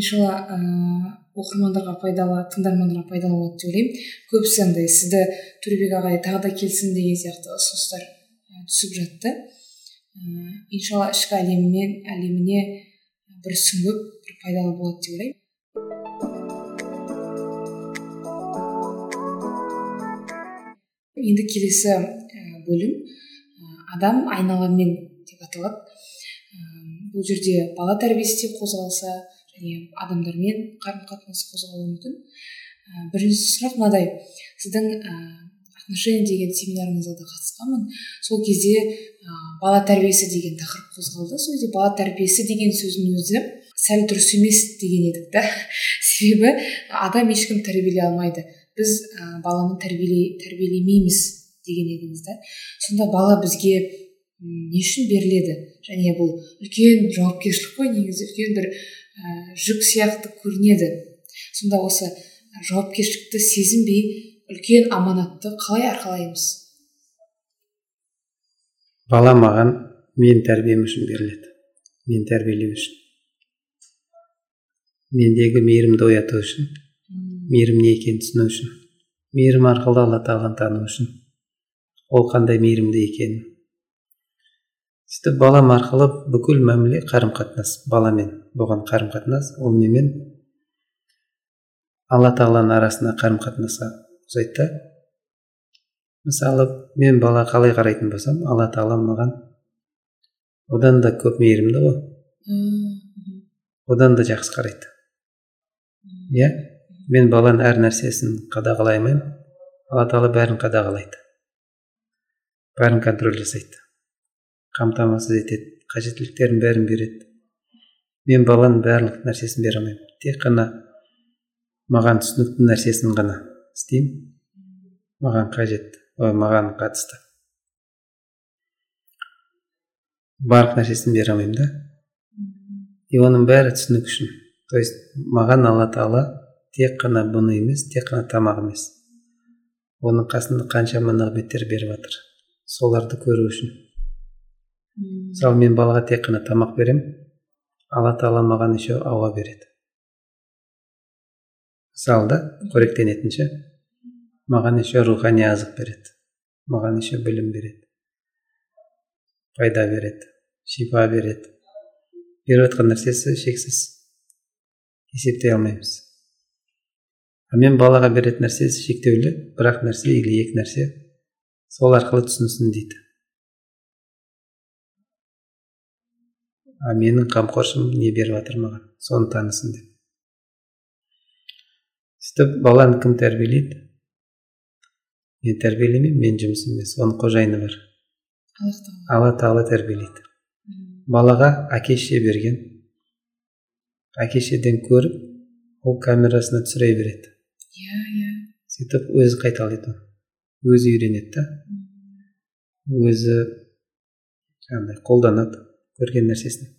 Иншалла ыыы оқырмандарға пайдалы тыңдармандарға пайдалы болады деп ойлаймын. Көбісі андай сізді төребек ағай тағы да келсін деген сияқты ұсыныстар түсіп жатты. Ыыы иншалла ішкі әлемімен әлеміне бір сүңгіп бір пайдалы болады деп ойлаймын. Енді келесі бөлім адам айналамен деп аталады. Бұл жерде бала тәрбиесі де қозғалса және адамдармен қарым қатынас қозғалуы мүмкін. Бірінші сұрақ мынадай. Сіздің отношения деген семинарыңызға да қатысқанмын. Сол кезде ә, бала тәрбиесі деген тақырып қозғалды. Сол кезде бала тәрбиесі деген сөздің өзі сәл дұрыс емес деген едік та. (laughs) Себебі адам ешкім тәрбиелей алмайды. Біз ә, баланы тәрбиелей тәрбиелемейміз деген едіңіз да. Сонда бала бізге не үшін беріледі? Және бұл үлкен жауапкершілік қой негізі үлкен бір ә, жүк сияқты көрінеді. Сонда осы жауапкершілікті сезінбей үлкен аманатты қалай арқалаймыз? Бала маған мен тәрбием үшін беріледі. Мен тәрбиелеу үшін. Мендегі мейірімді ояту үшін. Мейірім не екенін түсіну үшін. Мейірім арқылы алла тағаланы тану үшін. Ол қандай мейірімді екенін. Сөйтіп балам арқылы бүкіл мәміле қарым қатынас баламен болған қарым қатынас ол немен алла тағаланың арасында қарым қатынасқа да. Мысалы мен бала қалай қарайтын болсам алла тағала маған одан да көп мейірімді ғой. Одан да жақсы қарайды. Иә? Мен баланың әр нәрсесін қадағалай алмаймын алла тағала бәрін қадағалайды. Бәрін контроль жасайды. Қамтамасыз етеді. Қажеттіліктерін бәрін береді. Мен баланың барлық нәрсесін бере алмаймын. Тек қана маған түсінікті нәрсесін ғана. Істеймін. Маған қажет. Маған қатысты. Барлық нәрсесін бере алмаймын да. И оның бәрі түсінік үшін. То есть маған алла тағала тек қана бұны емес тек қана тамақ емес. Оның қасында қаншама нығметтер беріп жатыр. Соларды көру үшін. Мысалы мен балаға тек қана тамақ беремін. Алла тағала маған еще ауа береді. Мысалы да қоректенетін ше маған еще рухани азық береді. Маған еще білім береді. Пайда береді. Шипа береді. Беріп жатқан нәрсесі шексіз. Есептей алмаймыз. А мен балаға беретін нәрсесі шектеулі бір ақ нәрсе или екі нәрсе сол арқылы түсінсін дейді. А менің қамқоршым не беріп жатыр маған? Соны танысын деп. Сөйтіп баланы кім тәрбиелейді? Мен тәрбиелемеймін мен жұмысым емес оның қожайыны бар. Алла тағала. Тәрбиелейді. Балаға әке шеше берген. Әке шешеден көріп ол камерасына түсіре береді. Иә иә. Сөйтіп өзі қайталайды оны. Өзі үйренеді да. Өзі жаңағыдай қолданады. Көрген нәрсесін.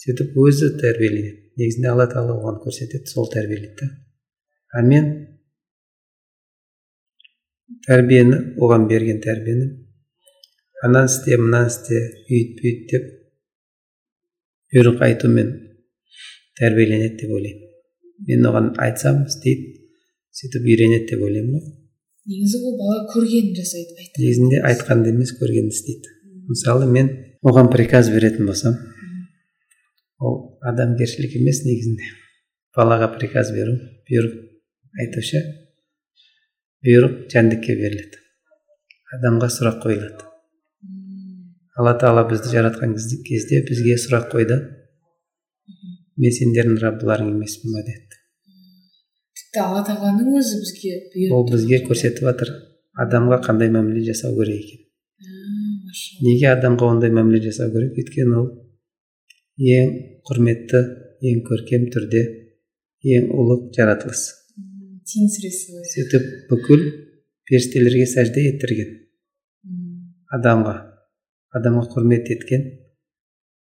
Сөйтіп өзі тәрбиеленеді негізінде алла тағала оған көрсетеді сол тәрбиелейді да а мен тәрбиені оған берген тәрбиені. Ананы істе мынаны істе үйт бүйт деп бұйрық айтумен тәрбиеленеді деп ойлаймын. Мен оған айтсам істейді сөйтіп үйренеді деп ойлаймын ғой негізі ол бала көргенін жасайды негізінде айтқанды емес көргенді істейді. Мысалы мен оған приказ беретін болсам ол адамгершілік емес негізінде. Балаға приказ беру бұйрық айту ше бұйрық жәндікке беріледі. Адамға сұрақ қойылады. Алла тағала бізді жаратқан кезде бізге сұрақ қойды. Мен сендердің раббыларың емеспін ба деді. Тіпті алла тағаланың өзі бізге бұйырып ол бізге көрсетіп жатыр адамға қандай мәміле жасау керек екен? Неге адамға ондай мәміле жасау керек? Өйткені ол ең құрметті ең көркем түрде ең ұлық жаратылыс. Сөйтіп бүкіл періштелерге сәжде еттірген адамға адамға құрмет еткен.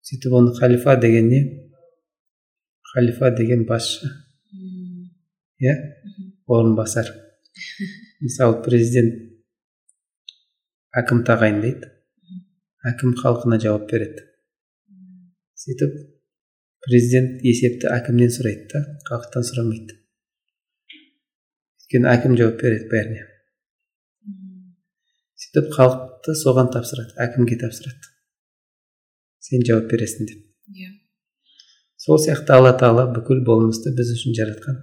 Сөйтіп оны халифа деген не? Халифа деген басшы. Иә? Орынбасар. (laughs) Мысалы президент әкім тағайындайды. Әкім халқына жауап береді. Сөйтіп президент есепті әкімнен сұрайды да халықтан сұрамайды. Өйткені әкім жауап береді бәріне. Сөйтіп халықты соған тапсырады әкімге тапсырады. Сен жауап бересің деп. Иә. Сол сияқты алла тағала бүкіл болмысты біз үшін жаратқан.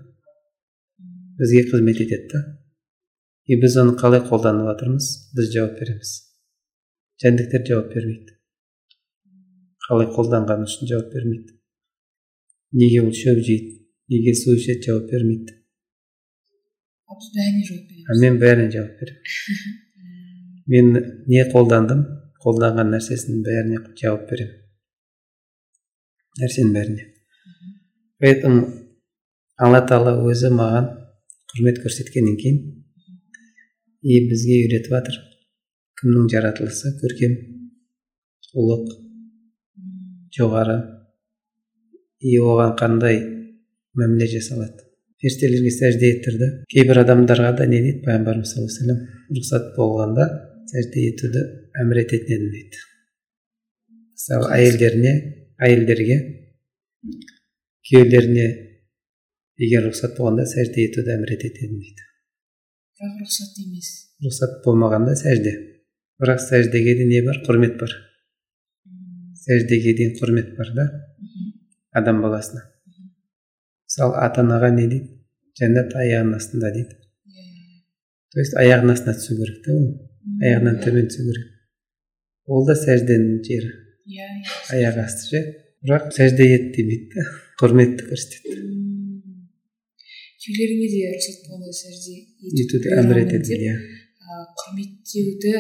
Бізге қызмет етеді да. И біз оны қалай қолданып жатырмыз біз жауап береміз. Жәндіктер жауап бермейді. Қалай қолданғаны үшін жауап бермейді. Неге ол шөп жейді неге су ішеді жауап бермейді. Біз бәріне жауап береміз мен бәріне жауап беремін. мен не қолдандым қолданған нәрсесінің бәріне жауап беремін. Нәрсенің бәріне. Поэтому алла тағала өзі маған құрмет көрсеткеннен кейін и бізге үйретіп жатыр кімнің жаратылысы көркем ұлық. Жоғары. И оған қандай мәміле жасалады? Періштелерге сәжде еттірді кейбір адамдарға да не дейді? Пайғамбарымыз саллаллаху алейhi рұқсат болғанда сәжде етуді әмір ететін едім дейді. Мысалы әйелдеріне әйелдерге күйеулеріне егер рұқсат болғанда сәжде етуді әмір ететін дейді. Бірақ рұқсат емес. Рұқсат болмағанда сәжде. Бірақ сәждеге де не бар? Құрмет бар. Сәждеге дейін құрмет бар да? Адам баласына. Мысалы ата анаға не дейді? Жәннат аяғының астында дейді. То есть аяғының астына түсу керек та ол? Аяғынан төмен түсу керек. Ол да сәжденің жері. Иә аяқ асты ше? Бірақ сәжде ет демейді да. Құрметті көрсетеді. Күйеулеріңе де рұқсат болғанда сәжде етуді әмір етеді иә. құрметтеуді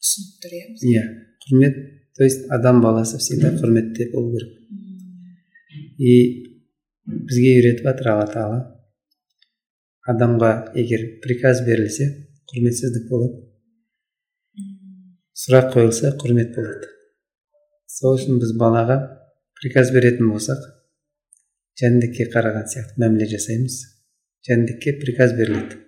ұсынып тұр иә? Иә. Құрмет то есть адам баласы всегда құрметте болу керек и бізге үйретіп жатыр алла тағала адамға егер приказ берілсе құрметсіздік болады. Сұрақ қойылса құрмет болады. Сол үшін біз балаға приказ беретін болсақ жәндікке қараған сияқты мәміле жасаймыз. Жәндікке приказ беріледі.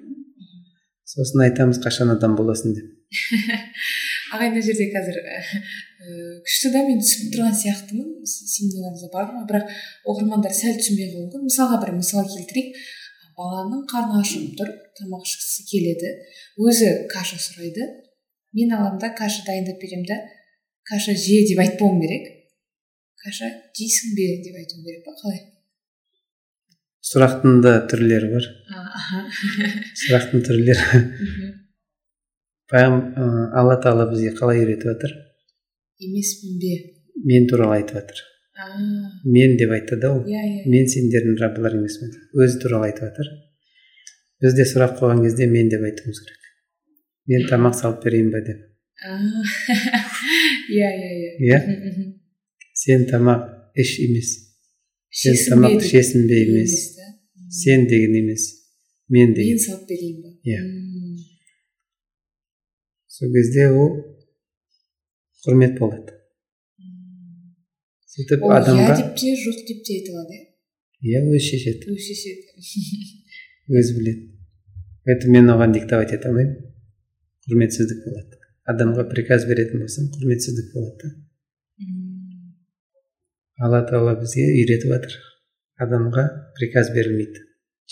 Сосын айтамыз қашан адам боласың деп. (laughs) ағай мына жерде қазір күшті да мен түсініп тұрған сияқтымын. Семинарыңызда бар ма бірақ оқырмандар сәл түсінбей қалуы мүмкін. Мысалға бір мысал келтірейік. Баланың қарны ашып тұр тамақ ішкісі келеді. Өзі каша сұрайды. Мен аламын да каша дайындап беремін да каша же деп айтпауым керек. Каша жейсің бе деп айтуым керек па? Қалай? Сұрақтың да түрлері бар. Сұрақтың түрлері. Алла тағала бізге қалай үйретіп жатыр емеспін бе мен туралы айтып жатыр мен деп айтты да ол иә иә мен сендердің раббылар емеспін өзі туралы айтып жатыр біз де сұрақ қойған кезде мен деп айтуымыз керек мен тамақ салып берейін ба деп иә иә иә иә сен тамақ іш емес сен тамақ ішесің бе емес сен деген емес мен деген мен салып берейін ба иә сол кезде ол құрмет болады сөйтіп адамға иә деп те жоқ деп те айта алады иә өзі шешеді өзі шешеді өзі біледі поэтому мен оған диктовать ете алмаймын құрметсіздік болады адамға приказ беретін болсам құрметсіздік болады да алла тағала бізге үйретіп жатыр адамға приказ берілмейді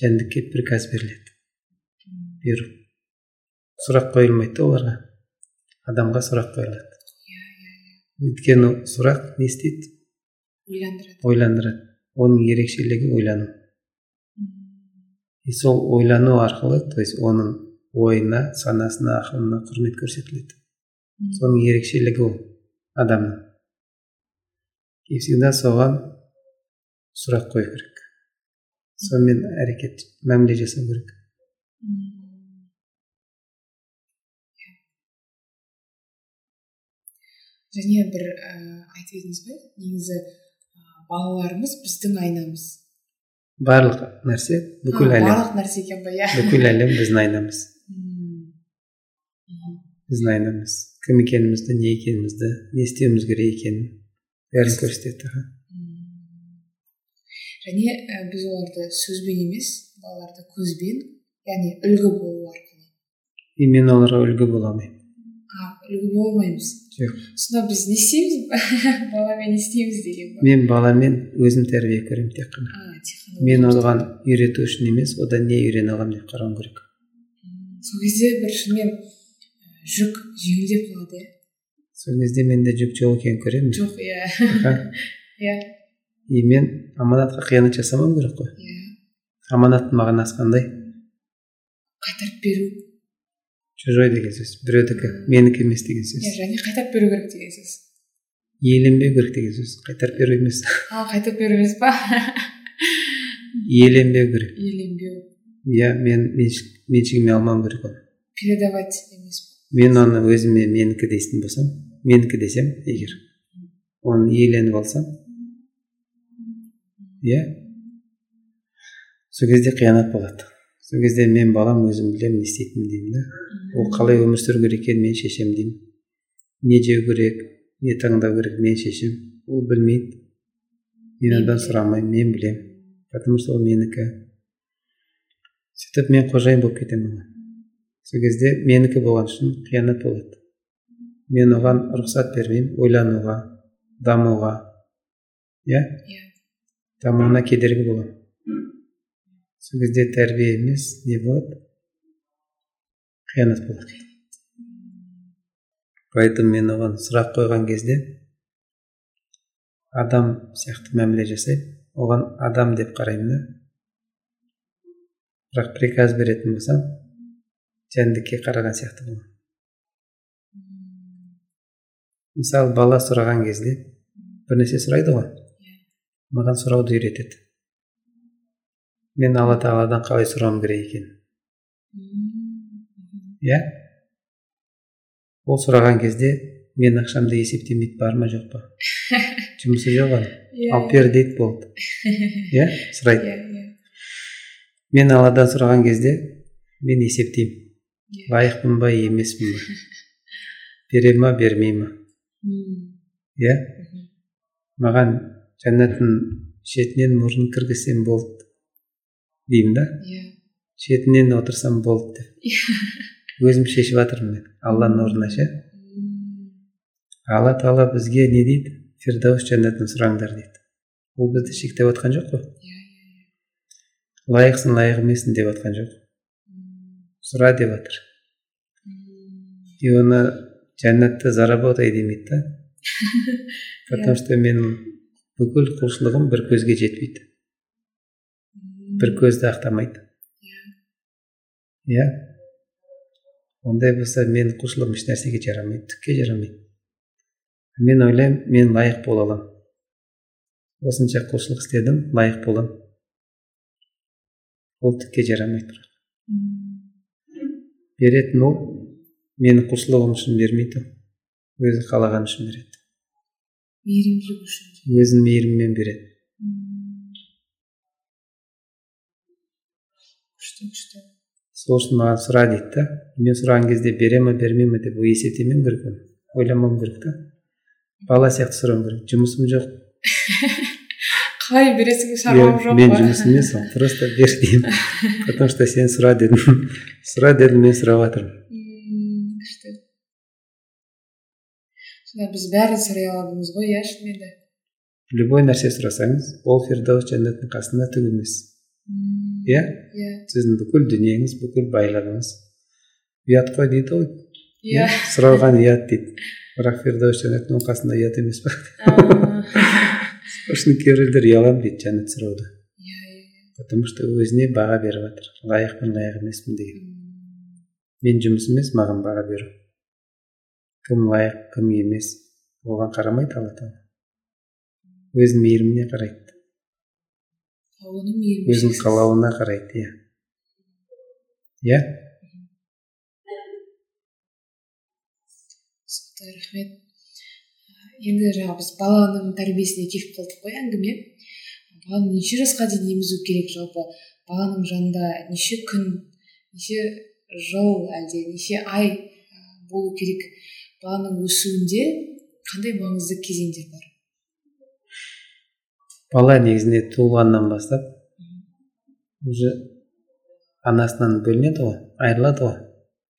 жәндікке приказ беріледі бұйрық сұрақ қойылмайды да оларға адамға сұрақ қойылады өйткені сұрақ не істейді? Ойландырады. Ойландырады. Оның ерекшелігі ойлану. И сол ойлану арқылы то есть оның ойына санасына ақылына құрмет көрсетіледі. Соның ерекшелігі ол адамның. И всегда соған сұрақ қою керек. Сонымен әрекет мәміле жасау керек. Және бір ііі айтып едіңіз ғой негізі балаларымыз біздің айнамыз. Барлық нәрсе бүкіл әлем. барлық нәрсе екен ба иә? Бүкіл әлем біздің айнамыз. Біздің айнамыз. Кім екенімізді не екенімізді не істеуіміз керек екенін бәрін көрсетеді және і біз оларды сөзбен емес балаларды көзбен яғни үлгі болу арқылы. И мен оларға үлгі бола алмаймын. А үлгі бола алмаймыз. Жоқ. Сонда біз не істейміз? (laughs) Баламен не істейміз деген ба? Мен баламен өзім тәрбие көремін тек қана. Мен оған үйрету үшін емес одан не үйрене аламын деп қарауым керек. Сол кезде бір шынымен жүк жеңілдеп қалады иә? Сол кезде менде жүк жоқ екенін көремін. Жоқ иә. (laughs) Иә. И мен аманатқа қиянат жасамауым керек қой. Иә. Аманаттың мағынасы қандай? Қайтарып беру. Чужой деген сөз біреудікі менікі емес деген иә сөз және қайтарып беру керек деген сөз. Иеленбеу керек деген сөз қайтарып беру емес. (laughs) А қайтарып беру емес па? (laughs) Иеленбеу керек. Иеленбеу иә мен меншігіме алмауым керек оны. Передавать емес па? Мен оны өзіме менікі дейтін болсам менікі десем егер оны иеленіп алсам иә? Сол кезде қиянат болады. Сол кезде мен балам өзім білемін не істейтінімді деймін да. Ол қалай өмір сүру керек екенін мен шешемін деймін. Не жеу керек не таңдау керек мен шешем. Ол білмейді. Мен одан сұрамаймын мен білемін. Потому что ол менікі. Сөйтіп мен қожайын болып кетемін оған. Сол кезде менікі болған үшін қиянат болады. Мен оған рұқсат бермеймін ойлануға дамуға. Иә? Иә. Дамуына кедергі боламын сол кезде тәрбие емес не болады қиянат болады поэтому мен оған сұрақ қойған кезде адам сияқты мәміле жасаймын оған адам деп қараймын да бірақ приказ беретін болсам жәндікке қараған сияқты боламын мысалы бала сұраған кезде бір нәрсе сұрайды ғой маған сұрауды үйретеді мен алла тағаладан қалай сұрауым керек екенін иә ол сұраған кезде мен ақшамды есептемейді бар ма жоқ па жұмысы жоқ оның алып бер дейді болды иә сұрайды мен алладан сұраған кезде мен есептеймін Иә. лайықпын ба емеспін ба бере ма бермей ма иә маған жәннаттың шетінен мұрын кіргізсем болды деймін да? Иә. Шетінен отырсам болды деп. (laughs) Өзім шешіп жатырмын мен. Алланың орнына ше? Алла тағала бізге не дейді? Фирдаус жәннатын сұраңдар дейді. Ол бізді шектеп жатқан жоқ қой. Иә иә лайықсың лайық емессің деп жатқан жоқ. Сұра деп жатыр и оны жәннатты заработай демейді да. (laughs) Потому что менің бүкіл құлшылығым бір көзге жетпейді. Бір көзді ақтамайды иә ондай болса менің құлшылығым еш нәрсеге жарамайды түкке жарамайды мен ойлаймын мен лайық бола аламын осынша құлшылық істедім лайық боламын ол түкке жарамайды бірақ беретін ол менің құлшылығым үшін бермейді өзі қалаған үшін береді мейірімділік үшін өзінің мейірімімен береді күшті күшті сол үшін маған сұра дейді да мен сұраған кезде бере ма бермей ма деп есептемеуім керек оны ойламауым керек та бала сияқты сұрауым керек жұмысым жоқ. (laughs) Қалай бересің шаруам жоқ мен па? жұмыс емес ол. Просто бер деймін (laughs) потому что сен сұра дедің. Сұра дедің мен сұрап жатырмын. Күшті. Сонда біз бәрін сұрай аламыз ғой иә шынымен де? Любой нәрсе сұрасаңыз ол фирдаус жәннаттың қасында түк емес М, иә иә сіздің бүкіл дүниеңіз бүкіл байлығыңыз ұят қой дейді ғой иә сұрауған ұят дейді бірақ фирдаус жәннаттың қасында ұят емес па үшін кейбіреулер ұялады дейді жәннат сұрауды иә иә потому что өзіне баға беріп жатыр лайықпын лайық емеспін деген мен жұмыс емес маған баға беру кім лайық кім емес оған қарамайды алла тағала өзінің мейіріміне қарайды мейірімі өзінің қалауына қарайды иә иә түсінікті рахмет енді жаңа біз баланың тәрбиесіне келіп қалдық қой әңгіме баланы неше жасқа дейін емізу керек жалпы баланың жанында неше күн неше жыл әлде неше ай болу керек баланың өсуінде қандай маңызды кезеңдер бар бала негізінде туылғаннан бастап уже анасынан бөлінеді ғой айырылады ғой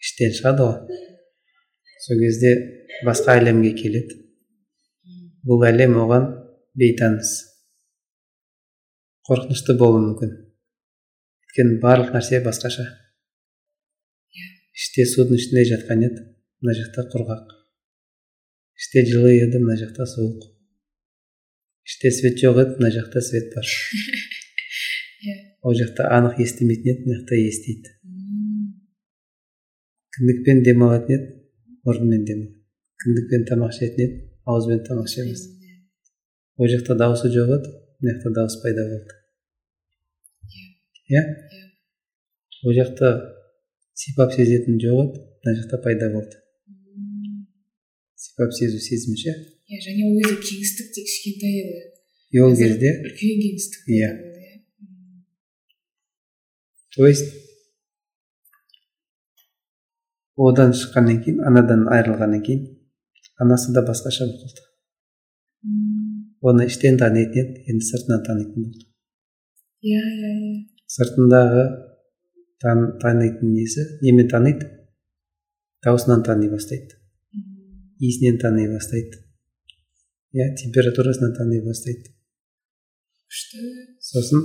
іштен шығады ғой. Сол кезде басқа әлемге келеді. Бұл әлем оған бейтаныс қорқынышты болуы мүмкін. Өйткені барлық нәрсе басқаша. Іште судың ішінде жатқан еді мына жақта құрғақ. Іште жылы еді мына жақта суық. Іште свет жоқ еді мына жақта свет бар. (laughs) Иә. Ол жақта анық естімейтін еді мына жақта естиді. Кіндікпен демалатын еді мұрнымен демалады кіндікпен тамақ ішетін еді ауызбен тамақ іше бастады ол жақта дауысы жоқ еді мына жақта дауыс пайда болды. Иә. Ол жақта сипап сезетін жоқ еді мына жақта пайда болды. Сипап сезу сезімі ше? Иә және ол кезде кеңістік тек кішкентай еді и ол кезде үлкен кеңістік Иә. то есть одан шыққаннан кейін анадан айырылғаннан кейін анасы да басқаша болып қалды оны іштен танитын еді енді сыртынан танитын болды иә иә иә сыртындағы тан, танитын несі немен таниды? Даусынан тани бастайды. Иісінен тани бастайды. Иә температурасынан тани бастайды күшті сосын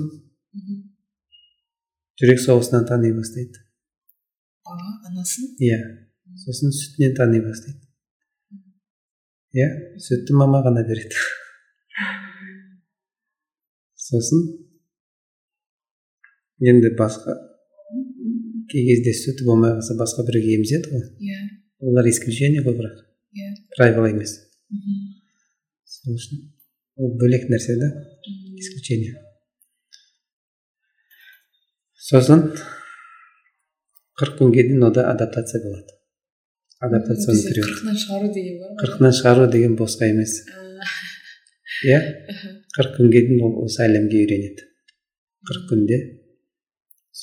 жүрек соғысынан тани бастайды бала анасын иә сосын сүтінен тани бастайды иә сүтті мама ғана береді сосын енді басқа кей кезде сүті болмай қалса басқа біреуге емізеді ғой иә олар исключение ғой бірақ иә правило емес сол үшін ол бөлек нәрсе да исключение сосын қырық күнге дейін ода адаптация болады адаптационный период қырқынан шығару деген бар қырқынан шығару деген босқа емес иә қырық күнге дейін ол осы әлемге үйренеді қырық күнде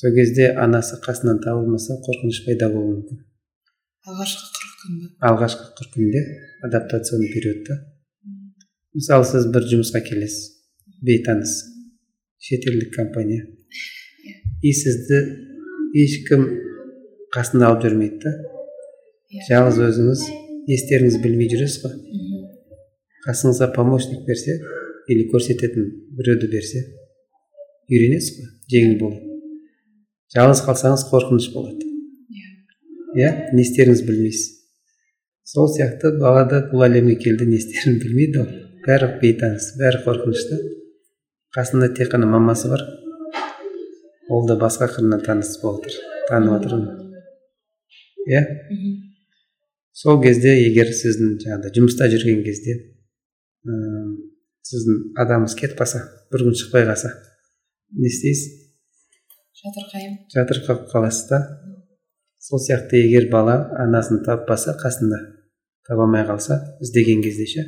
сол кезде анасы қасынан табылмаса қорқыныш пайда болуы мүмкін алғашқы қырық күн алғашқы қырық күнде адаптационный периодта. Мысалы сіз бір жұмысқа келесіз. Бейтаныс. Шетелдік компания. И сізді ешкім қасында алып жүрмейді да. Жалғыз өзіңіз не істеріңізді білмей жүресіз ғой. Қасыңызға помощник берсе или көрсететін біреуді берсе үйренесіз ғой жеңіл болады жалғыз қалсаңыз қорқыныш болады. Иә иә не істеріңізді білмейсіз. Сол сияқты бала да бұл әлемге келді не істерін білмейді ол. Бәрі бейтаныс бәрі қорқынышты. Қасында тек қана мамасы бар. Ол да басқа қырынан таныс болып танып жатыр оны. Иә? Сол кезде егер сіздің жаңағыдай жұмыста жүрген кезде ыыы сіздің адамыңыз кетіп қалса бір күн шықпай қалса не істейсіз? Жатырқаймын жатырқап қаласыз да? Сол сияқты егер бала анасын таппаса қасында таба алмай қалса іздеген кезде ше?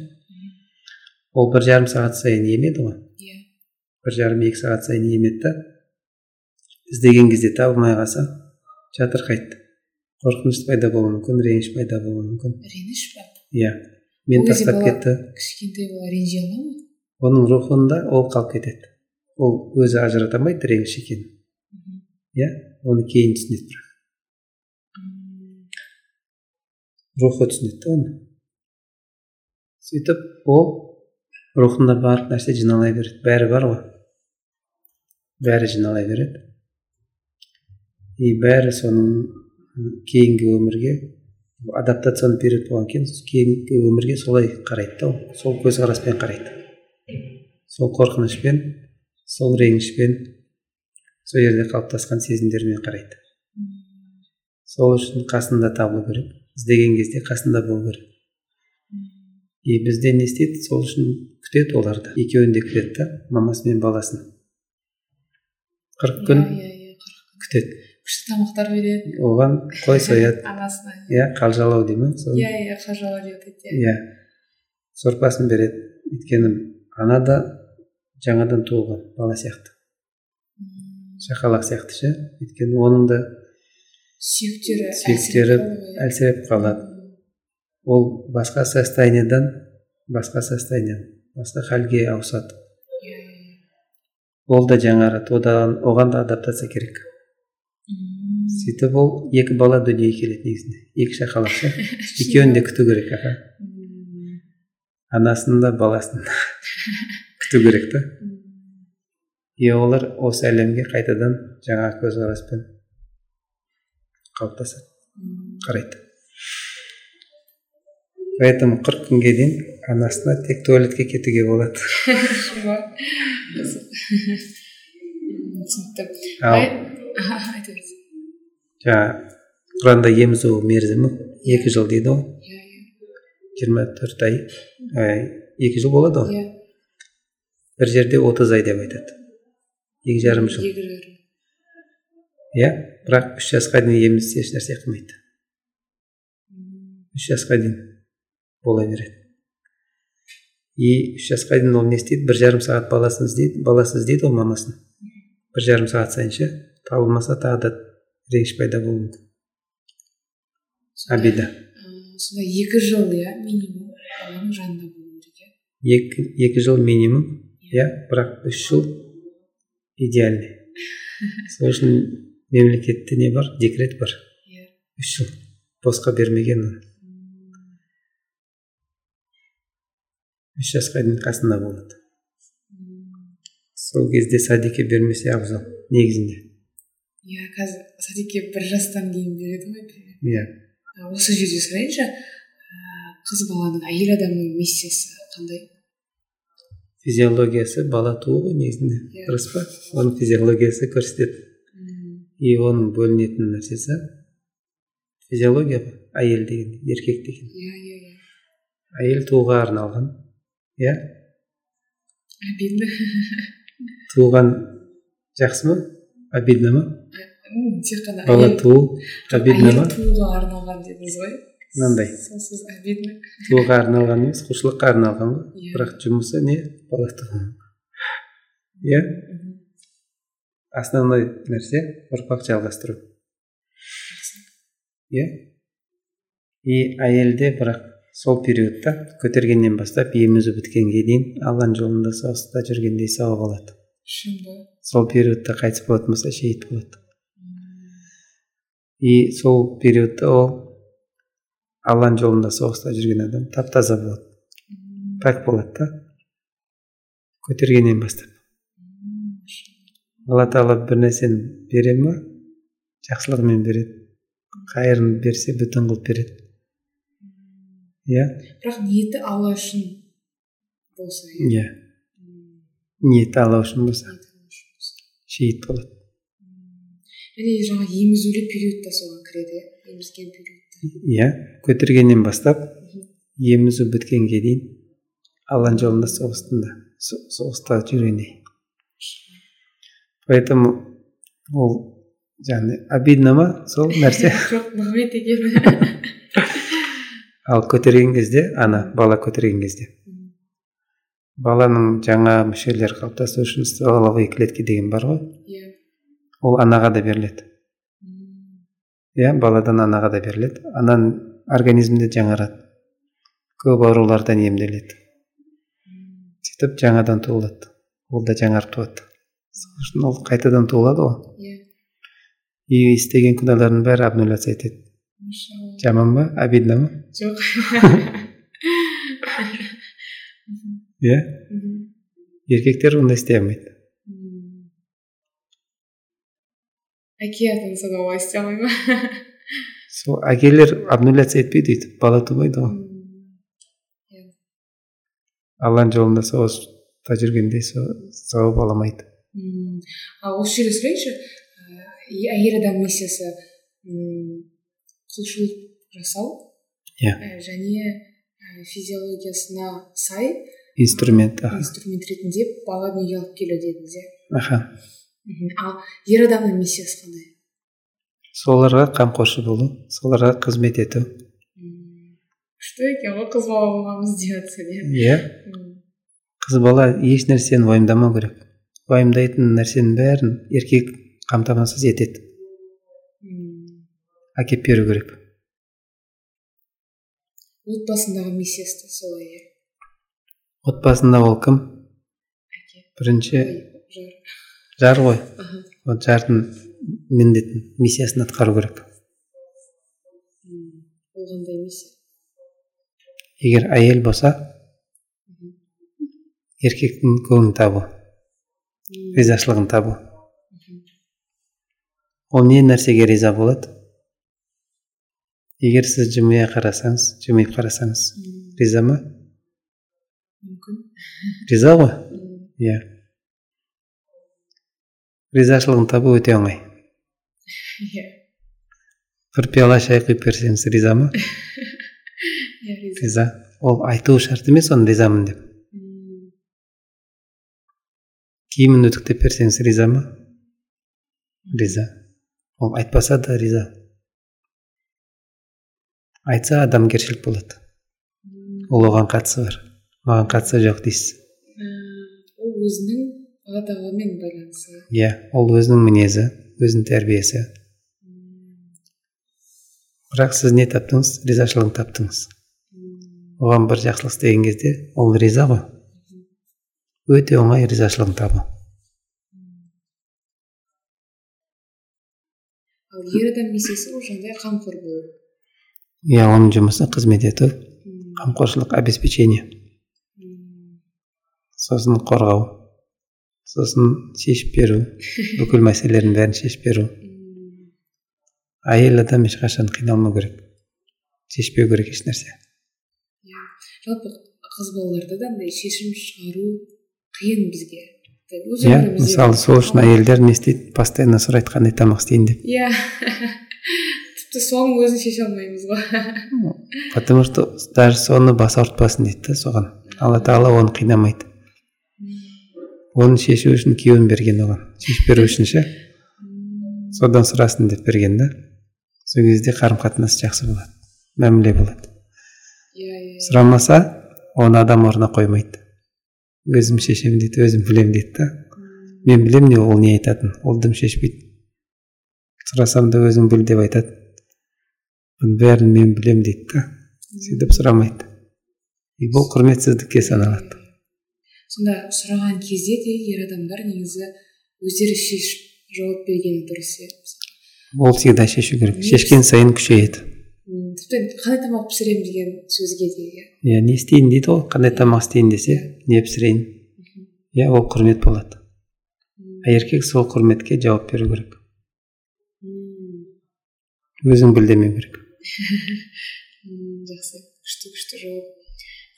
Ол бір жарым сағат сайын емеді ғой. Иә. Бір жарым екі сағат сайын емеді да. Іздеген кезде табылмай қалса жатырқайды қорқыныш пайда болуы мүмкін реніш пайда болуы мүмкін. Реніш па иә. Мен тастап кетті. кішкентай бала ренжи ала ма? Оның рухында ол қалып кетеді. Ол өзі ажырата алмайды реніш екенін. Иә. Оны кейін түсінеді бірақ. Рухы түсінеді да оны. Сөйтіп ол рухында барлық нәрсе жиналай береді бәрі бар ғой бәрі жиналай береді и бәрі соның кейінгі өмірге адаптационный период болған кейін кейінгі өмірге солай қарайды да ол сол көзқараспен қарайды сол қорқынышпен сол ренішпен сол жерде қалыптасқан сезімдермен қарайды сол үшін қасында табылу керек іздеген кезде қасында болу керек и бізде не істейді сол үшін күтеді оларды. Екеуін де күтеді да мамасы мен баласын. Қырық күн иә иә иә күн. күтеді. Күшті тамақтар береді. Оған қой сояды. анасына. Иә қалжалау дей ма иә иә қажауа деп иә. Сорпасын береді. Өйткені ана да жаңадан туылған бала сияқты. Шақалақ сияқты ше. Өйткені оның да сүйектері сүйектері әлсіреп қалады ғой. әлсіреп қалады. Ол басқа состояниедан басқа состояние басқа халге ауысады. Иә, иә. ол да жаңарады. Одан оған да адаптация керек. Сөйтіп ол екі бала дүниеге келеді негізінде. Екі шақалақ ше? (laughs) Екеуін де күту керек аха. Анасын да баласын да (laughs) күту керек та. И олар осы әлемге қайтадан жаңа көзқараспен қалыптасады. Қарайды. Поэтому қырық күнге дейін анасына тек туалетке кетуге болады. Түсінікті жаңағы құранда емізу мерзімі екі жыл дейді ғой. Иә иә. Жиырма төрт ай екі жыл болады ғой. Иә. Бір жерде отыз ай деп айтады. Екі жарым жыл. Иә бірақ үш жасқа дейін емізсе еш нәрсе қылмайды. Үш жасқа дейін бола береді. И үш жасқа дейін ол не істейді? бір жарым сағат баласын іздейді баласы іздейді ғой мамасын. бір жарым сағат сайын ше табылмаса тағы да реніш пайда болуы мүмкін. Обида сонда екі жыл иә минимум баланың жанында болу керек иә? Екі, екі жыл минимум иә бірақ үш жыл идеальный. (laughs) Сол үшін мемлекетте не бар? Декрет бар. Иә. Үш жыл босқа бермеген оны үш жасқа дейін қасында болады сол кезде садикке бермесе абзал негізінде иә қазір садикке бір жастан кейін береді ғой иә осы жерде сұрайыншы қыз баланың әйел адамның миссиясы қандай физиологиясы бала туу ғой негізінде дұрыс па оның физиологиясы көрсетеді. И оның бөлінетін нәрсесі физиология әйел деген еркек деген. Иә иә иә әйел тууға арналған. Иә обидно туған жақсы ма обидно ма тек қана бала туу обидно ма тууға арналған дедіңіз ғой мынандай сол сөз обидно тууға арналған емес құлшылыққа арналған ғой бірақ жұмысы не бала туу иә основной нәрсе ұрпақ жалғастыру иә и әйелде бірақ сол периодта көтергеннен бастап емізу біткенге дейін алланың жолында соғыста жүргендей сауап алады сол периодта қайтыс болатын болса шейіт болады и сол периодта ол алланың жолында соғыста жүрген адам тап таза болады пәк болады да. Көтергеннен бастап. Алла тағала бір нәрсені бере ма? Жақсылығымен береді. Қайырын берсе бүтін қылып береді. Иә. Бірақ ниеті алла үшін болса иә. Иә. Ниеті алла үшін болса. Шейіт болады. Және жаңа емізулі период та соған кіреді иә. Емізген периодта. Иә. Көтергеннен бастап емізу біткенге дейін алланың жолында соғыстында со- соғыста жүргендей. Поэтому ол жаңағыдай обидно ма сол нәрсе? (laughs) Жоқ нығмет екен ал көтерген кезде ана бала көтерген кезде. Баланың жаңа мүшелері қалыптасу үшін стволовые клетки деген бар ғой. Иә. Ол анаға да беріледі. Иә баладан анаға да беріледі. Ананың организмде жаңарады. Көп аурулардан емделеді. Сөйтіп жаңадан туылады. Ол да жаңарып туады. Сол үшін ол қайтадан туылады ғой. Иә. И істеген күнәларының бәрі обнуляция етеді жаман ба обидно ма жоқ иә еркектер ондай істей алмайды әке атанса да олай істей алмай ма сол әкелер обнуляция етпейді өйтіп бала тумайды ғой алланың жолында соғыста жүргендей со- сауап ала алмайды ал осы жерде сұрайыншы әйел адам миссиясы құлшылық жасау. Иә. ә, және физиологиясына сай инструмент аха. инструмент ретінде бала дүниеге алып келу дедіңіз иә? Аха. Ал ер адамның миссиясы қандай? Соларға қамқоршы болу соларға қызмет ету. Күшті екен ғой қыз бала болғанбыз деп жатса иә. Иә қыз бала еш нәрсені уайымдамау керек. Уайымдайтын нәрсенің бәрін еркек қамтамасыз етеді. Әкеп беру керек. Отбасындағы миссиясы да солай иә. Отбасында ол кім? Әке. Бірінші жар. жар ғой. Ол жардың міндетін миссиясын атқару керек. Ол қандай миссия? Егер әйел болса еркектің көңілін табу ризашылығын табу. Ол не нәрсеге риза болады? Егер сіз жымия қарасаңыз жымиып қарасаңыз риза ма мүмкін риза ғой иә ризашылығын табу өте оңай иә бір пиала шай құйып берсеңіз риза ма иә риза ол айту шарт емес оны ризамын деп киімін үтіктеп берсеңіз риза ма риза ол айтпаса да риза айтса адамгершілік болады. Ол оған қатысы бар. Маған қатысы жоқ дейсіз. Ол өзінің алла тағаламен байланысы. Иә ол өзінің мінезі өзінің тәрбиесі. Бірақ сіз не таптыңыз? Ризашылығын таптыңыз. Оған бір жақсылық істеген кезде ол риза ғой. Өте оңай ризашылығын табу. Ал ер адам миссиясы ол жаңағыдай қамқор болу. Иә оның жұмысы қызмет ету қамқоршылық обеспечение. Сосын қорғау. Сосын шешіп беру. (laughs) Бүкіл мәселелердің бәрін шешіп беру. Әйел адам ешқашан қиналмау керек. Шешпеу керек ешнәрсе иә. Жалпы қыз балаларда да андай шешім шығару қиын бізге. Иә мысалы сол үшін әйелдер не істейді? Постоянно сұрайды қандай тамақ істейін? деп. Иә. (laughs) соның өзін шеше алмаймыз ғой. Потому что даже соны бас ауыртпасын дейді да соған. Алла тағала оны қинамайды. Оны шешу үшін күйеуін берген оған. Шешіп беру үшін ше? Содан сұрасын деп берген да. Сол кезде қарым қатынас жақсы болады. Мәміле болады. Иә иә сұрамаса оны адам орнына қоймайды. Өзім шешемін дейді өзім білемін дейді да. Мен білемін не ол не айтатынын ол дым шешпейді. Сұрасам да өзің біл деп айтады. Бұның бәрін мен білемін дейді да сөйтіп сұрамайды и бұл құрметсіздікке саналады сонда сұраған кезде де ер адамдар негізі өздері шешіп жауап бергені дұрыс иә ол всегда шешу керек шешкен сайын күшейеді тіпті қандай тамақ пісіремін деген сөзге де иә иә не істейін дейді ғой қандай тамақ істейін десе не пісірейін иә ол құрмет болады а еркек сол құрметке жауап беру керек өзің біл демеу керек жақсы күшті күшті жауап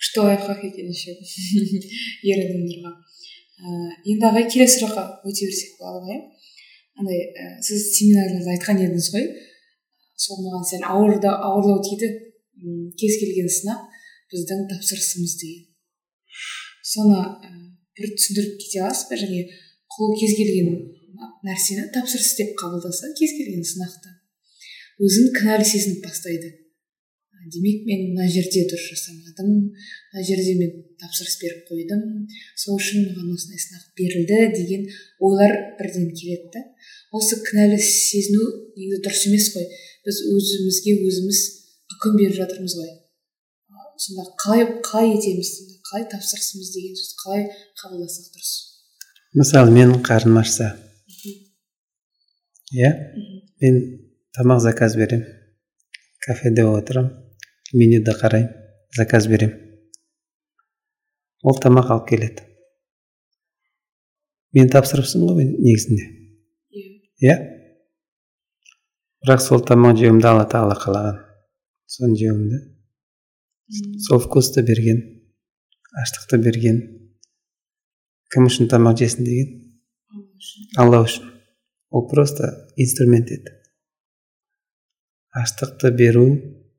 күшті лайфхак екен еще ер адамдарға енді ағай келесі сұраққа өте берсек болады иә андай сіз семинарыңызда айтқан едіңіз ғой. Сол маған сәл ауырлау тиді кез келген сынақ біздің тапсырысымыз деген соны бір түсіндіріп кете аласыз ба және құл кез келген нәрсені тапсырыс деп қабылдаса кез келген сынақты өзін кінәлі сезініп бастайды. Демек мен мына жерде дұрыс жасамадым. Мына жерде мен тапсырыс беріп қойдым. Сол үшін маған осындай сынақ берілді деген ойлар бірден келеді да. Осы кінәлі сезіну негізі дұрыс емес қой. Біз өзімізге өзіміз үкім беріп жатырмыз ғой. Сонда қалай қалай етеміз? Қалай тапсырысымыз деген сөзді қалай қабылдасақ дұрыс? Мысалы менің қарным ашса. Иә? Мен тамақ заказ беремін кафеде отырамын менюді қараймын. Заказ беремін ол тамақ алып келеді. Мен тапсырыпсың ғой негізінде? Иә. Бірақ сол тамақ жеуімді алла тағала қалаған. Соны жеуімді сол вкусты берген. Аштықты берген. Кім үшін тамақ жесін деген? Алла үшін. Ол просто инструмент еді. Аштықты беру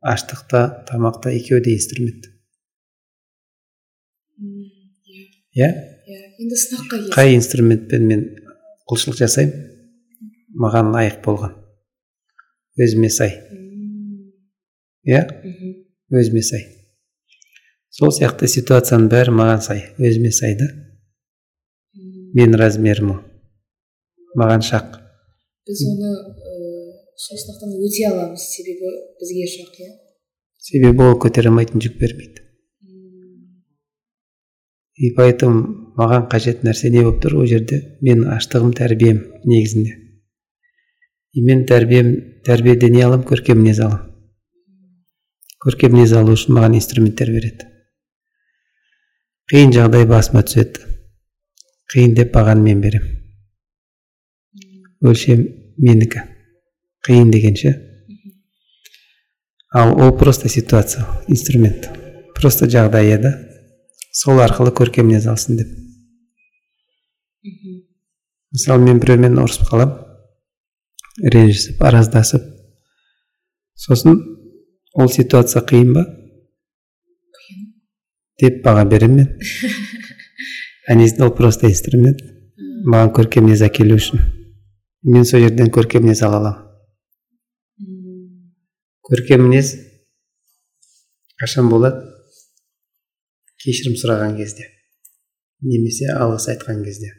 аштықта тамақта екеуі де инструмент иә? иә. Енді сынаққа қай инструментпен мен құлшылық жасаймын? Маған лайық болған. Өзіме сай. Иә? Өзіме сай. Сол сияқты ситуацияның бәрі маған сай. Өзіме сай да. Мен размерім маған шақ. Біз оны сол сынақтан өте аламыз. Себебі бізге шақ иә? Себебі ол көтере алмайтын жүк бермейді. И поэтому маған қажет нәрсе не болып тұр ол жерде. Мен аштығым тәрбием негізінде. И мен тәрбием тәрбиеде не аламын көркем мінез аламын көркем мінез алу үшін маған инструменттер береді. Қиын жағдай басыма түседі. Қиын деп бағаны мен беремін өлшем менікі. Қиын деген ше ал ол просто ситуация инструмент. Просто жағдайы да? Сол арқылы көркем мінез алсын деп. Мысалы мен біреумен ұрысып қаламын ренжісіп араздасып. Сосын ол ситуация қиын ба? Қиын. Деп баға беремін мен. (laughs) Ол просто инструмент. Маған көркем мінез әкелу үшін. Мен сол жерден көркем мінез ала аламын. Көркем мінез қашан болады? Кешірім сұраған кезде немесе алғыс айтқан кезде.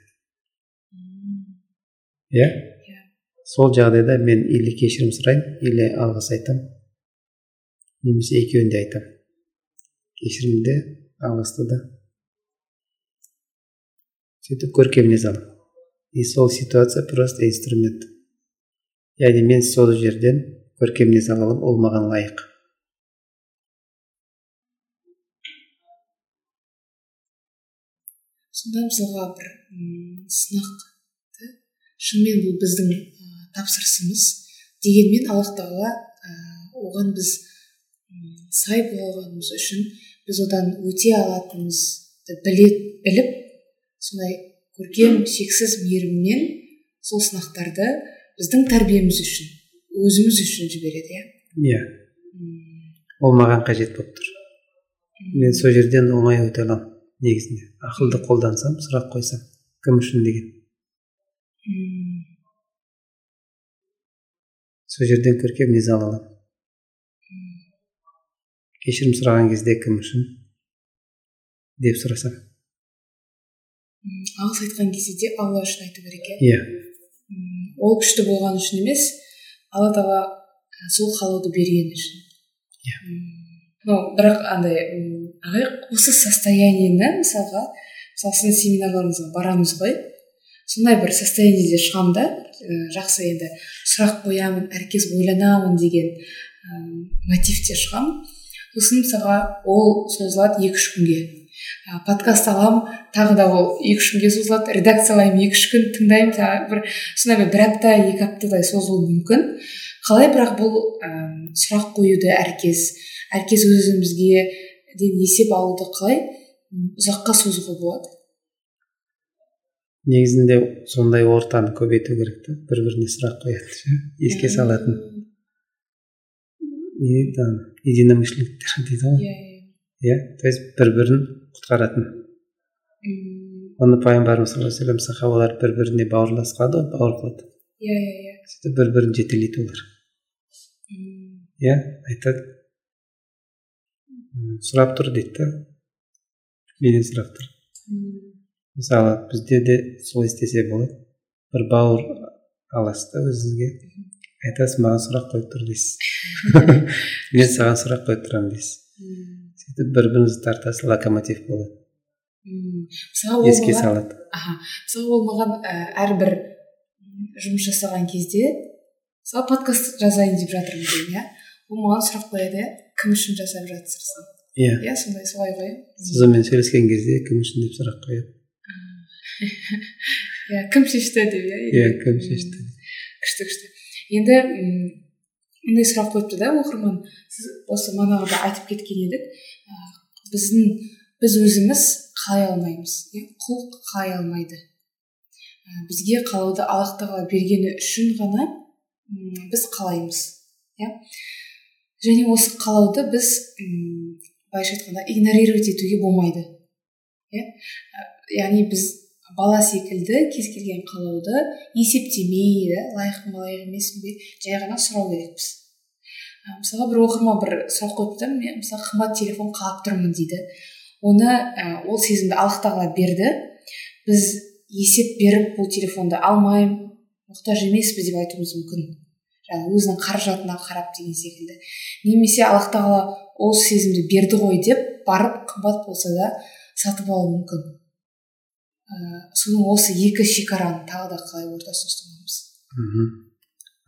Иә? Сол жағдайда мен или кешірім сұраймын или алғыс айтамын немесе екеуін де айтамын кешірімді алғысты да. Сөйтіп көркем мінез аламын и сол ситуация просто инструмент. Яғни мен сол жерден көркем алып ол маған лайық. Сонда мысалға бір сынақты. Шынымен бұл біздің тапсырысымыз дегенмен аллах тағала оған біз сай болғанымыз үшін біз одан өте алатынымызды біле, біліп сондай көркем шексіз мейіріммен сол сынақтарды біздің тәрбиеміз үшін өзіміз үшін жібереді иә. Иә. Ол маған қажет болып тұр. Мен сол жерден оңай өте аламын негізінде. Ақылды қолдансам сұрақ қойсам кім үшін деген. Сол жерден көркем не ала аламын. Кешірім сұраған кезде кім үшін деп сұрасам. Алғыс айтқан кезде де алла үшін айту керек иә. Иә. Ол күшті болған үшін емес алла тағала сол қалауды бергені үшін. Иә. Но бірақ андай ағай осы состояниені мысалға мысалы сіздің семинарларыңызға барамыз ғой. Сондай бір состояниеде шығамын да жақсы енді сұрақ қоямын әркез ойланамын деген ә, мотивте шығамын сосын мысалға ол созылады екі үш күнге подкаст аламын. Тағы да ол екі үш күнге созылады. Редакциялаймын екі үш күн тыңдаймын. Тағы бір сондай бір апта екі аптадай созылуы мүмкін. Қалай бірақ бұл ә, сұрақ қоюды әркез әркез өз өзімізге ден есеп алуды қалай? Ұзаққа созуға болады. Негізінде сондай ортаны көбейту керек та. Бір біріне сұрақ қоятын еске салатын. И там единомышленниктер дейді ғой. Иә иә то есть бір бірін құтқаратын. Оны пайғамбарымыз саллаллаху алейhi сахабалар бір біріне бауырлас қылады ғой бауыр қылады. Иә иә иә. Сөйтіп бір бірін жетелейді олар. Иә айтады. Сұрап тұр дейді да менен сұрап тұр. Мысалы бізде де солай істесе болады. Бір бауыр аласыз да өзіңізге айтасыз маған сұрақ қойып тұр дейсіз. (laughs) (laughs) Мен саған сұрақ қойып тұрамын дейсіз. Сөйтіп бір біріңізді тартасыз локомотив болады мысалы еске салады аха мысалы ол маған әрбір жұмыс жасаған кезде мысалы подкаст жазайын деп жатырмын деймін иә ол маған сұрақ қояды иә кім үшін жасап жатырсың иә иә сондай солай ғой сіз онымен сөйлескен кезде кім үшін деп сұрақ қояды иә кім шешті деп иә иә кім шешті күшті күшті енді мындай сұрақ қойыпты да оқырман сіз осы манағыда айтып кеткен едік біздің біз өзіміз қалай алмаймыз иә? Құл қалай алмайды? Бізге қалауды аллах тағала бергені үшін ғана біз қалаймыз иә? Және осы қалауды біз былайша айтқанда игнорировать етуге болмайды иә? Яғни біз бала секілді кез келген қалауды есептемей да лайықпын ба лайық емеспін бе жай ғана сұрау керекпіз. Мысалға бір оқырман бір сұрақ қойыпты мен мысалы қымбат телефон қалап тұрмын дейді. Оны ә, ол сезімді аллах тағала берді. Біз есеп беріп бұл телефонды алмаймын мұқтаж емеспіз деп айтуымыз мүмкін. Жаңағы өзінің қаражатына қарап деген секілді. Немесе аллах тағала ол сезімді берді ғой деп барып қымбат болса да сатып алуы мүмкін. Ә, соның осы екі шекараны тағы да қалай ортасына ұстамамыз мхм.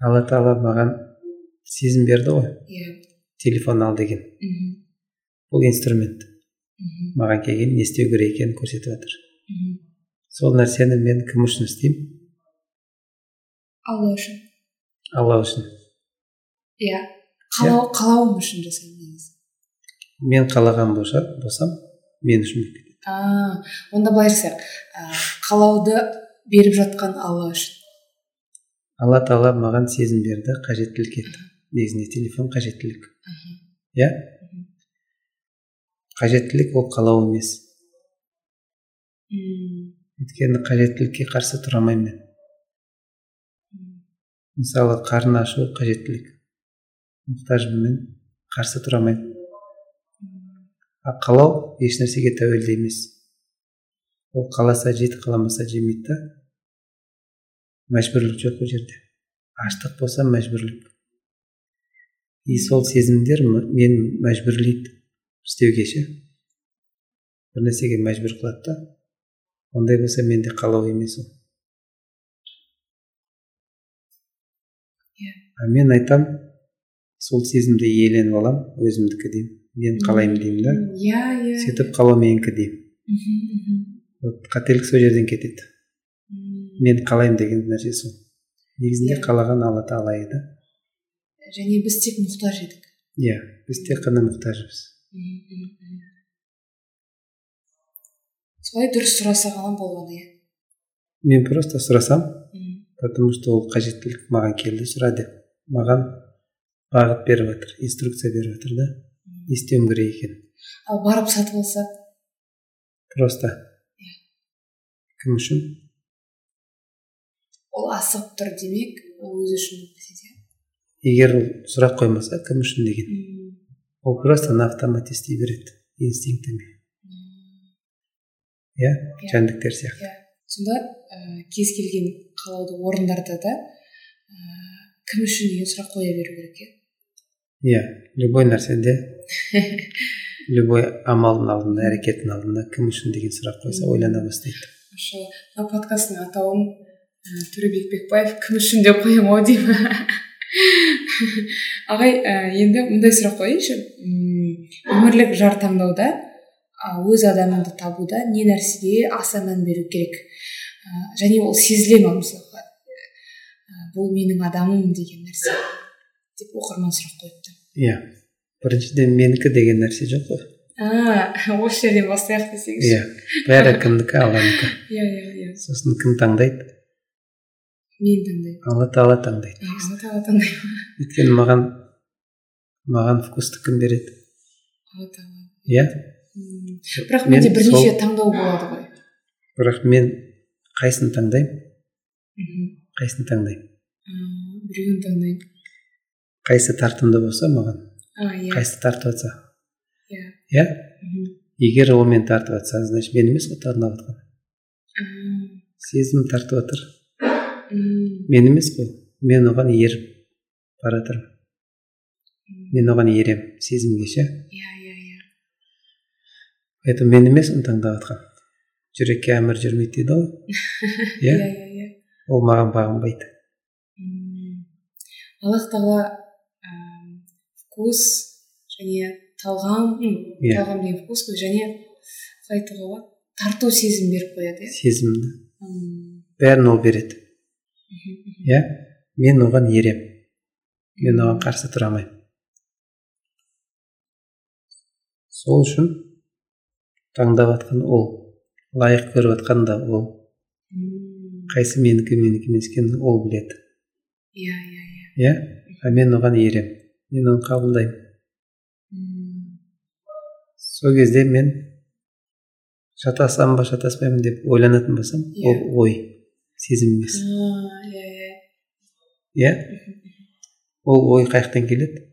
Алла тағала маған сезім берді ғой. Иә. Телефон ал деген. Мхм бұл инструмент. Мхм маған келген не істеу керек екенін көрсетіп жатыр. Мхм сол нәрсені мен кім үшін істеймін? Алла үшін. Алла үшін. Иә. Қалау қалауым үшін жасаймын негізі. Мен қалаған болса болсам мен үшін болып кетеді а онда былай жасайық. Қалауды беріп жатқан алла үшін. Алла тағала маған сезім берді қажеттілік етті. Негізінде телефон қажеттілік. Иә? Қажеттілік ол қалау емес. Өйткені қажеттілікке қарсы тұра алмаймын мен. Мысалы қарын ашу қажеттілік. Мұқтажбын мен қарсы тұра алмаймын м, а қалау еш нәрсеге тәуелді емес. Ол қаласа жейді қаламаса жемейді да. Мәжбүрлік жоқ ол жерде. Аштық болса мәжбүрлік. И сол сезімдер мен мәжбүрлейді. Істеуге ше бір нәрсеге мәжбүр қылады да. Ондай болса менде қалау емес ол. Иә. а мен айтам сол сезімді иеленіп аламын өзімдікі деймін. Мен қалаймын деймін да. Иә иә сөйтіп қалау менікі деймін. Мхм, мхм. вот қателік сол жерден кетеді. Мен қалаймын деген нәрсе сол. Негізінде Иә. қалаған алла тағала еді. Және біз тек мұқтаж едік. Иә біз тек қана мұқтажбыз. Солай дұрыс сұраса ғана болғаны иә. Мен просто сұрасам потому что ол қажеттілік маған келді сұра деп маған бағыт беріп жатыр инструкция беріп жатыр да. Не істеуім керек екенін ал барып сатып алса просто. Иә. кім үшін? Ол асығып тұр демек ол өзі үшін егер ол сұрақ қоймаса кім үшін деген. Ол просто на автомате істей береді инстинктімен иә Иә. жәндіктер сияқты. Иә сонда ә, кез келген қалауды орындарда да ә, кім үшін деген сұрақ қоя беру керек иә? Иә любой нәрседе (laughs) любой амалдың алдында әрекеттің алдында кім үшін деген сұрақ қойса ойлана бастайды. Машалла мына подкасттың атауын ә, төребек бекбаев кім үшін? деп қоямын ау деймін. (laughs) (laughs) ағай ә, енді мындай сұрақ қояйыншы өмірлік жар таңдауда өз адамыңды табуда не нәрсеге аса мән беру керек? Ә, және ол сезіле ма мысалға? Ә, бұл менің адамым деген нәрсе деп оқырман сұрақ қойыпты. Иә. Біріншіден менікі деген нәрсе жоқ қой. А осы жерден бастайық десеңізші. Иә. Бәрі кімдікі (laughs) алланікі. Иә иә иә. Сосын кім таңдайды? Мен таңдаймын. Алла тағала таңдайды. Алла тағала таңдаймын өйткені маған маған вкусты кім береді? Алла тағала. Иә? Бірақ Мен менде бірнеше таңдау болады ғой. Бірақ мен қайсысын таңдаймын? Мхм. Қайсысын таңдаймын? Біреуін таңдаймын. Қайсысы тартымды болса маған. А иә. Қайсысы тартып жатса иә? Иә егер ол мені тартып жатса значит мен емес қой таңдап жатқан сезім тартып жатыр мен емес қой мен оған еріп бара жатырмын мен оған ерем сезімге ше иә иә иә. Поэтому мен емес оны таңдап жатқан жүрекке әмір жүрмейді дейді ғой. (laughs) Иә? Иә иә иә. Ол маған бағынбайды. Аллах тағала вкус және талғам Иә. талғам деген вкус қой және қалай айтуға болады? Тарту сезім беріп қояды иә? Сезімді. Бәрін ол береді. Иә? Мен оған ерем. Мен оған қарсы тұра алмаймын. Сол үшін таңдап жатқан ол лайық көріп жатқан да ол. Қайсы менікі менікі емес екенін ол біледі. Иә иә иә. Иә? А мен оған ерем. Мен оны қабылдаймын. Сол кезде мен шатасам ба шатаспаймын деп ойланатын болсам Иә. ол ой сезім емес. Иә иә иә. Ол ой қай жақтан келеді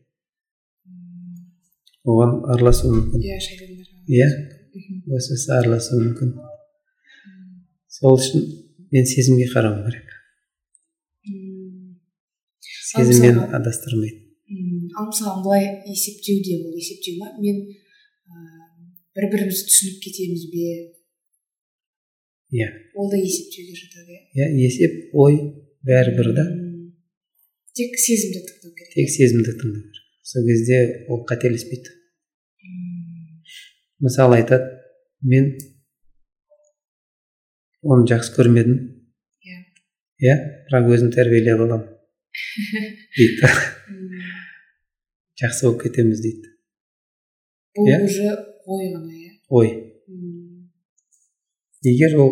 оған араласуы мүмкін. Иә шайтандар Иә. Араласуы мүмкін. Сол үшін мен сезімге қарауым керек. М, сезім мені мысалға- адастырмайды ал мысалы былай есептеуде бұл есептеу ма? Мен бір бірімізді түсініп кетеміз бе? Иә. Ол да есептеуге жатады иә. Иә есеп ой бәрі бір да. Тек сезімді тыңдау керек тек сезімді тыңдау керек сол кезде ол қателеспейді мысалы айтады мен оны жақсы көрмедім Иә. иә бірақ өзім тәрбиелеп аламын (laughs) дейді. Жақсы болып кетеміз дейді. Бұл Иә. уже ой ғана иә? Ой. Егер ол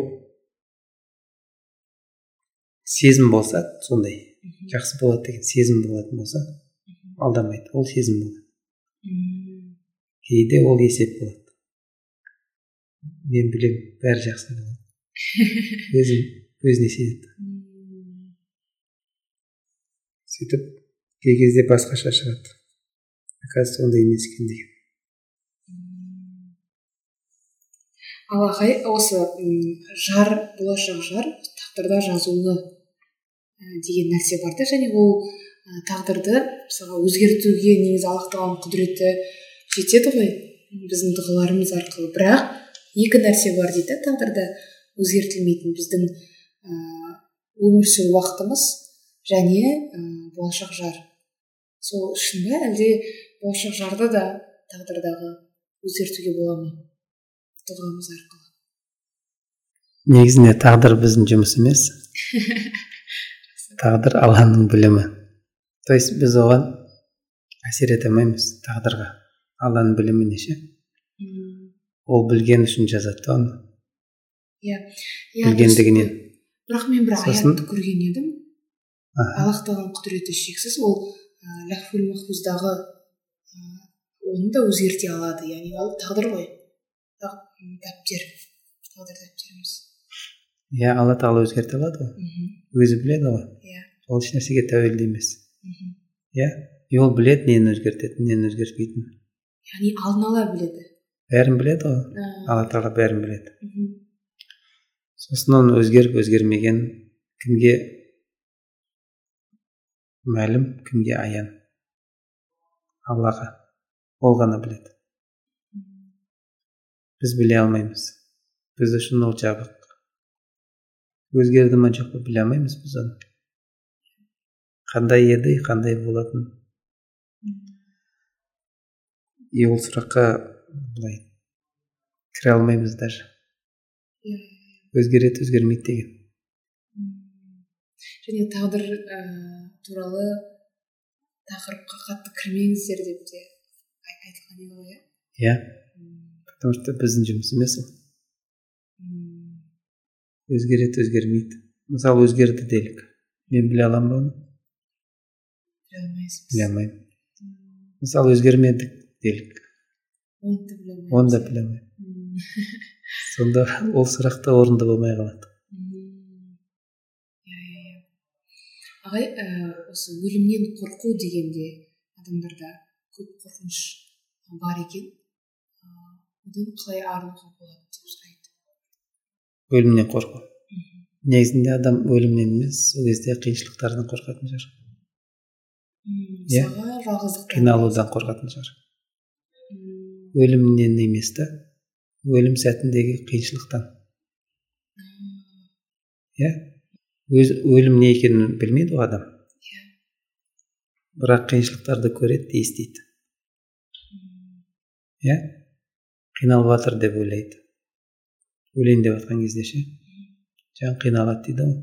сезім болса сондай. Жақсы болады деген сезім болатын болса алдамайды. Ол сезім болады. Кейде ол есеп болады. Мен білемін бәрі жақсы болады. (laughs) Өзім өзіне сенеді сөйтіп кей кезде басқаша шығады. Оказывается ондай емес екен деген. Ал ағай осы жар болашақ жар тағдырда жазулы. Деген нәрсе бар да. Және ол ә, тағдырды мысалға өзгертуге негізі аллах тағаланың құдіреті жетеді ғой біздің дұғаларымыз арқылы. Бірақ екі нәрсе бар дейді тағдырда. Өзгертілмейтін біздің ә, өмір сүру уақытымыз және ә, болашақ жар. Сол шын ба әлде болашақ жарды да тағдырдағы өзгертуге бола ма дұғамыз арқылы? Негізінде тағдыр біздің жұмыс емес. (laughs) тағдыр алланың білімі. То есть біз оған әсер ете алмаймыз тағдырға. Алланың біліміне ше ол білген үшін жазады да оны. Иә. Білгендігінен. бірақ мен бір аятты көрген едім. Аллах тағаланың құдіреті шексіз. Ол ләхфул махфуздағы оны да өзгерте алады. Яғни ол тағдыр ғой. Дәптер тағдыр дәптеріміз иә алла тағала өзгерте алады ғой. Өзі біледі ғой. Иә. Ол ешнәрсеге тәуелді емес. Иә? И ол біледі нені өзгертетінін нені өзгертпейтінін. Яғни алдын ала біледі. Бәрін біледі ғой. Алла тағала бәрін біледі. Сосын оның өзгеріп өзгермеген кімге мәлім кімге аян? Аллаға. Ол ғана біледі. Біз біле алмаймыз. Біз үшін ол жабық. Өзгерді ма жоқ па біле алмаймыз біз оны. Қандай еді қандай болатын? И ол сұраққа былай кіре алмаймыз даже. Өзгереді өзгермейді деген. Және тағдыр ә, туралы тақырыпқа қатты кірмеңіздер деп те айтылған еді ғой иә? Потому что біздің жұмыс емес ол. Өзгереді өзгермейді. Мысалы өзгерді делік. Мен біле аламын ба оны? Біле алмайсыз. Біле алмаймын. Мысалы өзгермедік делік. Оны да біле алмаймыз. Оны да біле алмаймын сонда ол сұрақ та орынды болмай қалады. Иә иә иә. Ағай осы өлімнен қорқу дегенде адамдарда көп қорқыныш бар екен. Одан қалай арылуға болады деп өлімнен қорқу. Негізінде адам өлімнен емес сол кезде қиыншылықтардан қорқатын шығар. Иә. қиналудан қорқатын шығар. Өлімнен емес та өлім сәтіндегі қиыншылықтан. Иә. Өз өлім не екенін білмейді ғой адам. Иә. Бірақ қиыншылықтарды көреді де естиді. Иә. Қиналып жатыр деп ойлайды. Өлейін деп жатқан кезде ше жан қиналады дейді ғой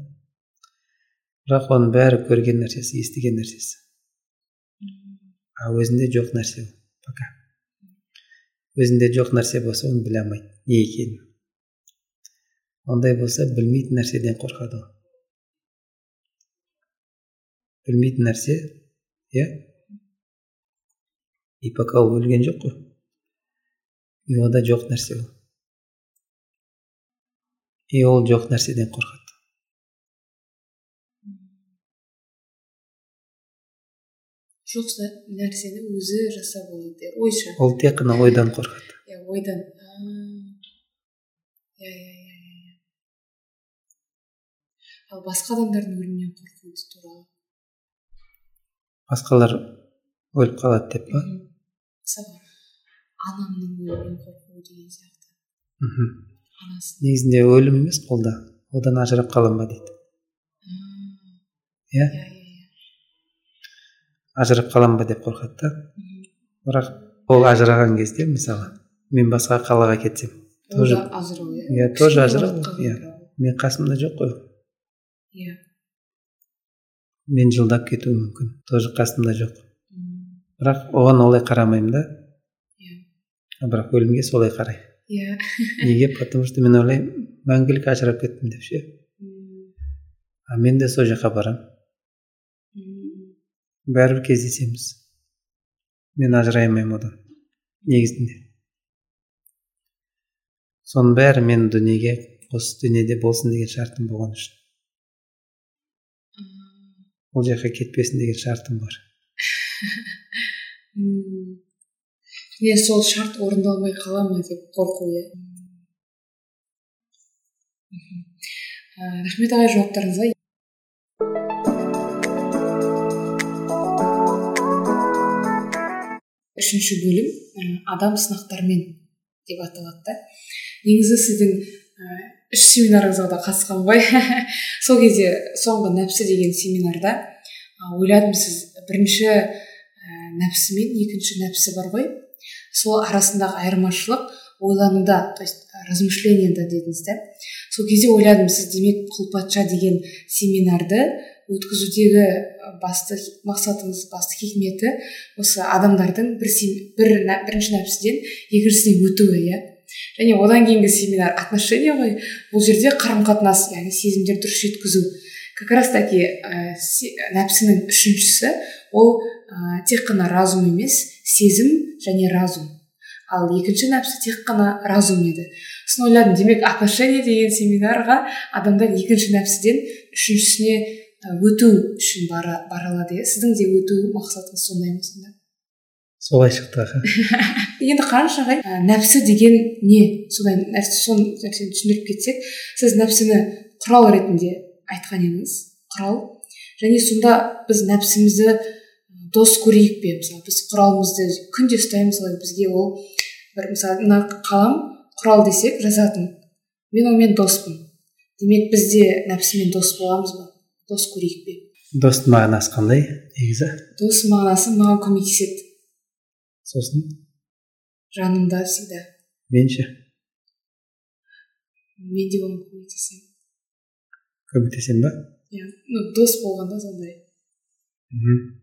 бірақ оның бәрі көрген нәрсесі естіген нәрсесі а өзінде жоқ нәрсе ол пока өзінде жоқ нәрсе болса оны біле алмайды не екенін ондай болса білмейтін нәрседен қорқады ол білмейтін нәрсе иә и пока ол өлген жоқ қой и онда жоқ нәрсе ол и ол жоқ нәрседен қорқады жоқ нәрсені өзі жасап алады ойша ол тек қана ойдан қорқады иә ойдан иә иә иә иә ал басқа адамдардың өлімнен қорқуы туралы басқалар өліп қалады деп па мысалы анамның өлімнен қорқуы деген сияқты мхм негізінде өлім емес қолда. Одан ажырап қалам ба дейді. Иә? Иә иә иә. Ажырап қалам ба деп қорқады да. Бірақ ол ажыраған кезде мысалы мен басқа қалаға кетсем тоже ажырау иә. иә тоже ажырау уақытқа иә. мен қасымда жоқ қой иә. Мен жылдап кетуім мүмкін тоже қасымда жоқ. Бірақ оған олай қарамаймын да. Иә. Бірақ өлімге солай қараймын. Иә неге потому что мен ойлаймын мәңгілік ажырап кеттім деп ше? А мен де сол жаққа барамын бәрібір кездесеміз. Мен ажырай алмаймын одан негізінде. Соның бәрі мен дүниеге осы дүниеде болсын деген шартым болған үшін. Ол жаққа кетпесін деген шартым бар. (laughs) және сол шарт орындалмай қала ма деп қорқу иә? Ә, рахмет ағай жауаптарыңызға. Үшінші бөлім ә, адам сынақтарымен деп аталады да. Негізі сіздің ә, үш семинарыңызға да қатысқан ғой. (laughs) Сол кезде соңғы нәпсі деген семинарда ойладым сіз бірінші нәпсі мен екінші нәпсі бар ғой. Сол арасындағы айырмашылық ойлануда то есть размышлениеда дедіңіз да? Сол кезде ойладым сіз демек құлпатша деген семинарды өткізудегі басты мақсатыңыз басты хикметі осы адамдардың бір, бір бірінші нәпсіден екіншісіне өтуі иә? Және одан кейінгі семинар отношения ғой бұл жерде қарым қатынас яғни сезімдер дұрыс жеткізу. Как раз таки ә, нәпсінің үшіншісі ол ә, тек қана разум емес сезім және разум. Ал екінші нәпсі тек қана разум еді. Сосын ойладым демек отношения деген семинарға адамдар екінші нәпсіден үшіншісіне өту үшін бара, бара алады иә? Сіздің де өту мақсатыңыз сондай ма сонда? Солай шықты (laughs) енді қараңызшы ағай ә, нәпсі деген не? Содан нәрсе сол нәрсені түсіндіріп кетсек сіз нәпсіні құрал ретінде айтқан едіңіз құрал. Және сонда біз нәпсімізді дос көрейік пе мысалы біз құралымызды күнде ұстаймыз ғой бізге ол бір мысалы мына қалам құрал десек жазатын. Мен онымен доспын. Демек біз де нәпсімен дос боламыз ба? Дос көрейік пе достың мағынасы қандай негізі? Дос мағынасы маған көмектеседі. Сосын? Жанымда всегда. Мен ше мен де оған көмектесемін. Көмектесемін ба? Иә. Ну дос болғанда сондай. Мхм.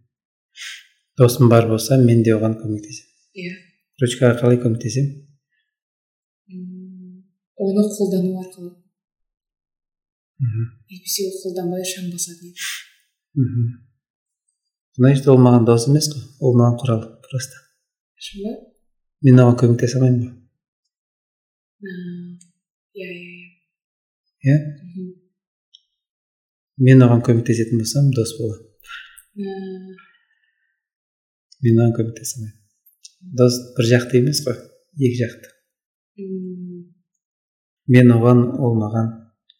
Досым бар болса мен де оған көмектесемін. Иә. Ручкаға қалай көмектесемін. Оны қолдану арқылы. Мхм. Әйтпесе ол қолданбай шаң басатын еді мхм значит ол маған дос емес қой. Ол маған құрал просто. Шын ба? Мен оған көмектесе алмаймын ба иә иә иә. Иә? Мен оған көмектесетін болсам дос боламын мен көмектесе алмаймын. Дос бір жақты емес қой екі жақты. Мен оған ол маған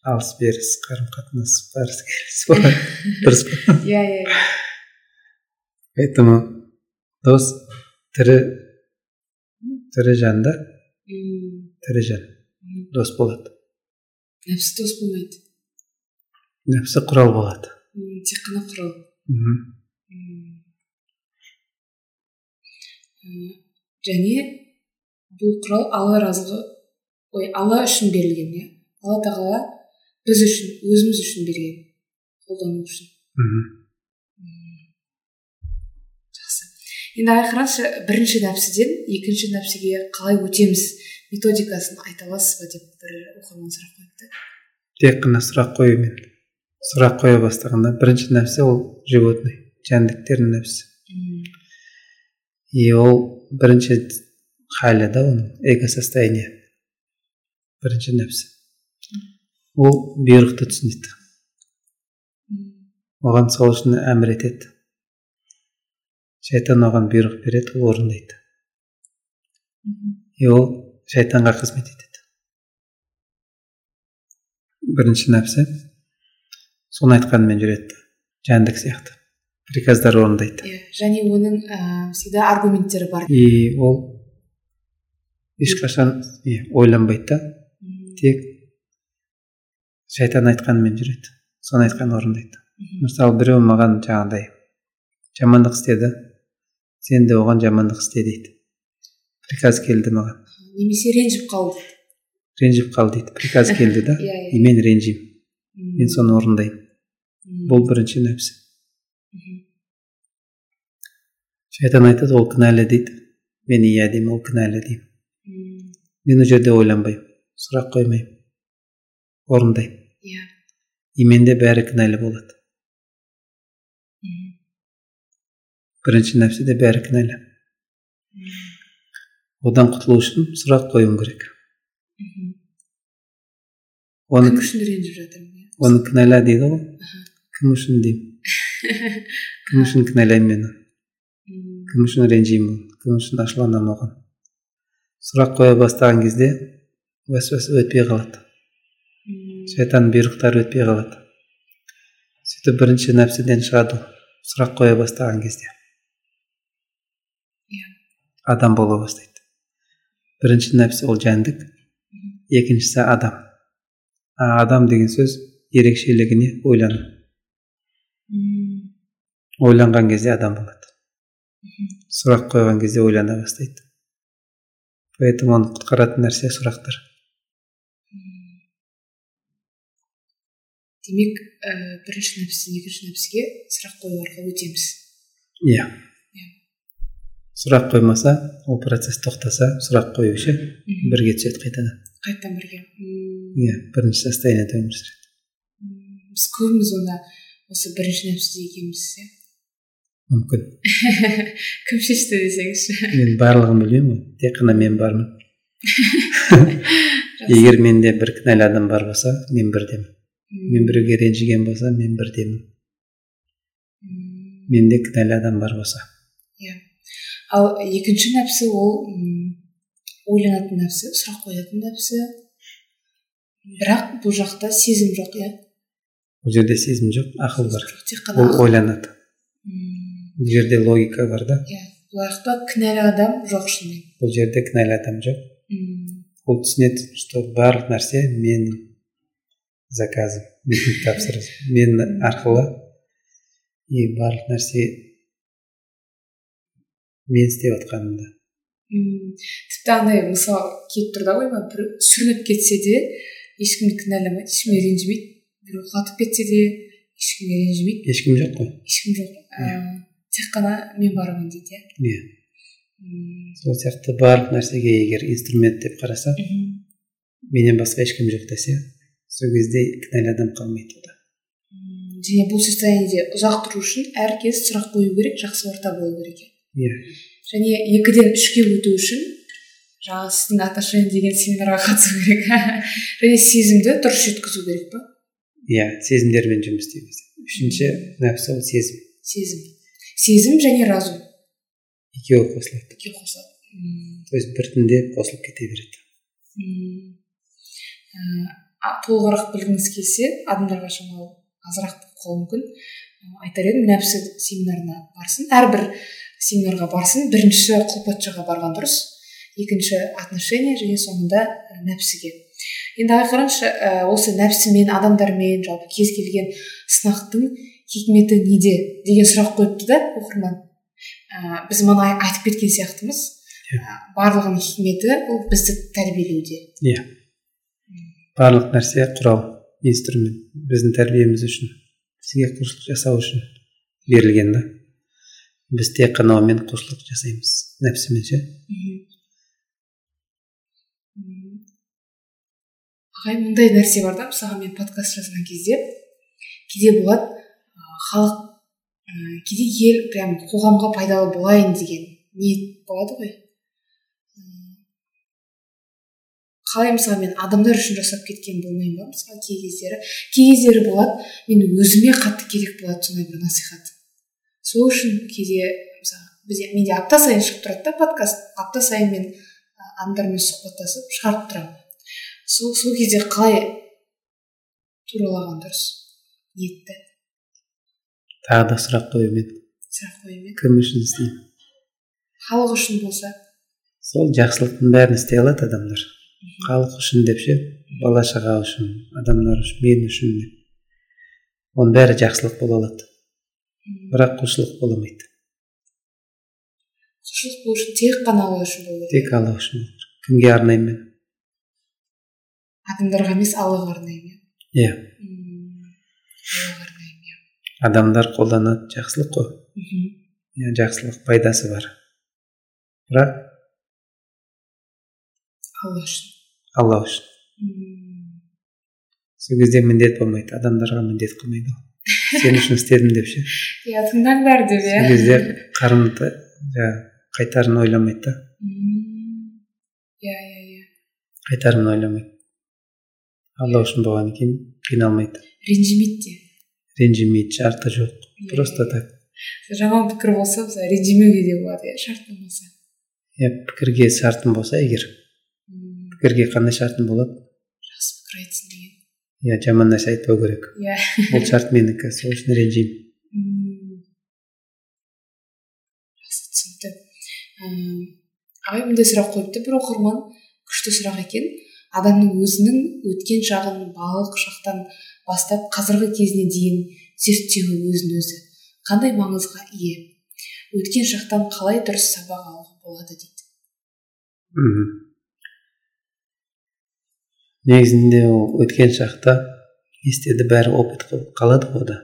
алыс беріс қарым қатынас барыс келіс (laughs) дұрыс па иә иә иә. Поэтому дос тірі тірі жанда тірі жан. Дос болады. Нәпсі дос болмайды. Нәпсі құрал болады. Тек қана құрал. Және бұл құрал алла разылығы ой алла үшін берілген иә? Алла тағала біз үшін өзіміз үшін берген қолдану үшін. Енді ағай қараңызшы бірінші нәпсіден екінші нәпсіге қалай өтеміз? Методикасын айта аласыз ба деп бір оқырман сұрақ қойыпты. Тек қана сұрақ қоюмен сұрақ қоя бастағанда бірінші нәпсі ол животный жәндіктердің нәпсі. И ол бірінші халі да оның эго бірінші нәпсі ол бұйрықты түсінеді оған сол үшін әмір етеді шайтан оған бұйрық береді ол орындайды и ол шайтанға қызмет етеді бірінші нәпсі соны айтқанымен жүреді жәндік сияқты приказдар орындайды. Иә және оның ә, всегда аргументтері бар. И ол ешқашан не ойланбайды да. Тек шайтан айтқанымен жүреді соны айтқанын орындайды. Мысалы біреу маған жаңағыдай жамандық істеді сен де оған жамандық істе дейді. Приказ келді маған. Немесе ренжіп қалды. Ренжіп қал дейді приказ келді да. (laughs) Иә и мен ренжимін. Мен соны орындаймын. Бұл бірінші нәпсі. Шайтан айтады ол кінәлі дейді мен иә деймін ол кінәлі деймін мен ол жерде ойланбаймын сұрақ қоймаймын орындаймын иә и менде бәрі кінәлі болады бірінші нәпсіде бәрі кінәлі одан құтылу үшін сұрақ қоюым керек оны кім үшін ренжіп жатырмын оны кінәла дейді ғой кім үшін деймін кім үшін кінәлаймын мен оны кім үшін ренжимін кім үшін ашуланамын оған сұрақ қоя бастаған кезде уәсуәс өтпей қалады шайтанның бұйрықтары өтпей қалады сөйтіп бірінші нәпсіден шығады сұрақ қоя бастаған кезде адам бола бастайды бірінші нәпсі ол жәндік екіншісі адам а адам деген сөз ерекшелігіне ойлану ойланған кезде адам болады сұрақ қойған кезде ойлана бастайды. Поэтому оны құтқаратын нәрсе сұрақтар. Демек ә, бірінші нәпістен екінші нәпсіге сұрақ қою арқылы өтеміз. Иә. Сұрақ қоймаса ол процесс тоқтаса сұрақ қою ше бірге түседі қайтадан. Қайтадан бірге. Иә бірінші состояниеде өмір сүреді. Біз көбіміз онда осы бірінші нәпсіде екенбіз иә? Мүмкін. (laughs) Кім шешті десеңізші. Мен барлығын білмеймін ғой. Тек қана мен бармын. (laughs) Егер менде бір кінәлі адам бар болса мен бірдемін мен біреуге ренжіген болса мен бірдемін менде кінәлі адам бар болса. Иә. Ал екінші нәпсі ол ойланатын нәпсі сұрақ қоятын нәпсі. Бірақ бұл жақта сезім жоқ иә. Бұл жерде сезім жоқ ақыл бар. Тек қана ол ойланады. Бұл жерде логика бар да иә бұл жақта кінәлі адам жоқ шынымен бұл жерде кінәлі адам жоқ ол түсінеді что барлық нәрсе менің заказым менің тапсырысым мен арқылы и барлық нәрсе мен істеп жатқанымда тіпті андай мысал келіп тұр да ойыма бір сүрініп кетсе де ешкімді кінәламайды ешкімге ренжімейді біреу құлатып кетсе де ешкімге ренжімейді ешкім жоқ қой ешкім жоқ тек қана мен бармын дейді. Иә. Сол сияқты барлық нәрсеге егер инструмент деп қараса менен басқа ешкім жоқ десе сол кезде кінәлі адам қалмайды ода және бұл состояниеде ұзақ тұру үшін әркез сұрақ қою керек жақсы орта болу керек иә. Және екіден үшке өту үшін жаңағы сіздің отношения деген семинарға қатысу керек. (laughs) Және сезімді дұрыс жеткізу керек па иә сезімдермен жұмыс істейміз. Үшінші нәпсі ол сезім. Сезім. Сезім және разум екеуі қосылады. Екеуі қосылады. То есть біртіндеп қосылып кете береді. Толығырақ білгіңіз келсе адамдарға шамалы азырақ болып қалуы мүмкін. Айтар едім нәпсі семинарына барсын. Әрбір семинарға барсын. Бірінші құлпатшаға барған дұрыс. Екінші отношения және соңында нәпсіге. Енді ағай қараңызшы осы нәпсімен адамдармен жалпы кез келген сынақтың хикметі неде деген сұрақ қойыпты да оқырман. Ә, біз мана айтып кеткен сияқтымыз. Иә. Барлығының хикметі ол бізді тәрбиелеуде. Иә. Барлық нәрсе құрал инструмент біздің тәрбиеміз үшін бізге құлшылық жасау үшін берілген да. Біз тек қана онымен құлшылық жасаймыз нәпсімен ше? Ағай мындай нәрсе бар да мысалға мен подкаст жазған кезде кейде болады халық ә, кейде ел прям қоғамға пайдалы болайын деген ниет болады ғой. Қалай мысалы мен адамдар үшін жасап кеткен болмаймын ба мысалы кей кездері кей кездері болады мен өзіме қатты керек болады сондай бір насихат. Сол үшін кейде мысалы бізде менде апта сайын шығып тұрады да подкаст апта сайын мен адамдармен сұхбаттасып шығарып тұрамын. Сол сол кезде қалай туралаған дұрыс ниетті. Тағы да сұрақ қоюмен сұрақ қоюмен кім үшін істеймін халық үшін болса? Сол жақсылықтың бәрін істей алады адамдар. Халық үшін деп ше бала шаға үшін адамдар үшін мен үшін деп. Оның бәрі жақсылық бола алады. Бірақ құлшылық бола алмайды құлшылық болу үшін тек қана алла үшін болу керек. Тек алла үшін кімге арнаймын мен? Адамдарға емес аллаға арнаймын. Иә. Иә адамдар қолданады жақсылық қой. Иә жақсылық пайдасы бар. Бірақ алла үшін. Алла үшін. Сол кезде міндет болмайды. Адамдарға міндет қылмайды ол. Сен үшін істедім деп ше. Иә тыңдаңдар деп иә. сол кезде қарымды жаңағы қайтарын ойламайды да. Иә иә иә. Қайтарымын ойламайды. Алла үшін болғаннан кейін қиналмайды. Ренжімейді де. Ренжімейді шарты жоқ просто так жаман пікір болса мысалы ренжімеуге де болады иә шарт болмаса иә пікірге шартым болса егер пікірге қандай шартым болады жақсы пікір айтсын деген иә жаман нәрсе айтпау керек иә ол шарт менікі сол үшін ренжимін жақсы түсінікті ағай мындай сұрақ қойыпты бір оқырман күшті сұрақ екен адамның өзінің өткен шағын балалық шақтан бастап қазіргі кезіне дейін зерттеуі өзін өзі қандай маңызға ие? Өткен шақтан қалай дұрыс сабақ алуға болады дейді. Мхм. Негізінде ол өткен шақта естеді бәрі опыт қылып қалады ғой да.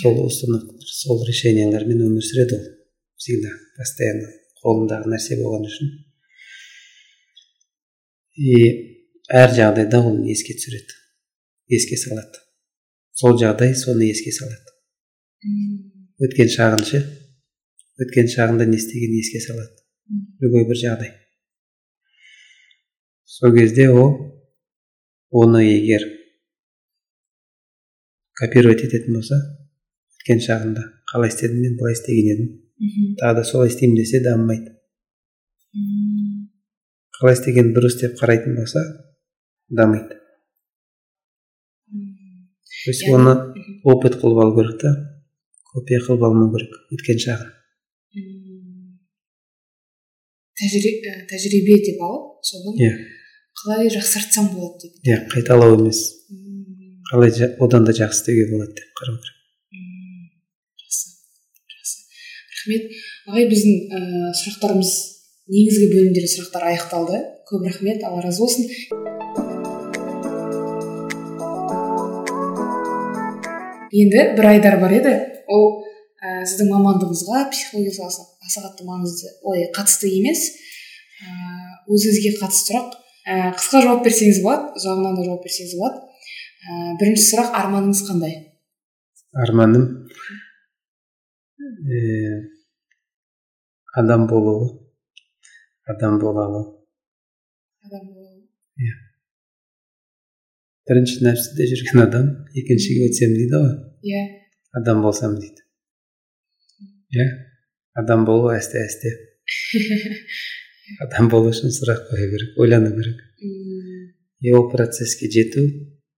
Сол установка сол решениялармен өмір сүреді ол. Всегда постоянно қолындағы нәрсе болған үшін. И әр жағдайда оны еске түсіреді еске салады. Сол жағдай соны еске салады өткен шағын ше өткен шағында не істегенін еске салады любой бір жағдай сол кезде ол оны егер копировать ететін болса өткен шағында қалай істедім мен былай істеген едім тағы да солай істеймін десе дамымайды қалай істеген дұрыс деп қарайтын болса дамиды то есть оны опыт қылып алу керек та. Копия қылып алмау керек. Өткен шағын тәжірибе деп алып соны иә. қалай жақсартсам болады деп. Иә қайталау емес. Қалай одан да жақсы істеуге болады деп қарау керек. Жақсы жақсы. Рахмет. Ағай біздің ә, сұрақтарымыз негізгі бөлімдегі сұрақтар аяқталды. Көп рахмет. Алла разы болсын. Енді бір айдар бар еді. Ол ә, сіздің мамандығыңызға психология саласы аса қатты маңызды ой қатысты емес. Ә, өзіңізге қатысты сұрақ. Ә, қысқа жауап берсеңіз болады ұзағынан да жауап берсеңіз болады. Ә, бірінші сұрақ арманыңыз қандай? Арманым. Ә, адам болуы. Адам бола алу адам болу иә. Бірінші нәпсіде жүрген адам екіншіге өтсем дейді ғой. Иә. Адам болсам дейді. Иә. Адам болу әсте әсте. (laughs) Адам болу үшін сұрақ қою керек ойлану керек и ол процесске жету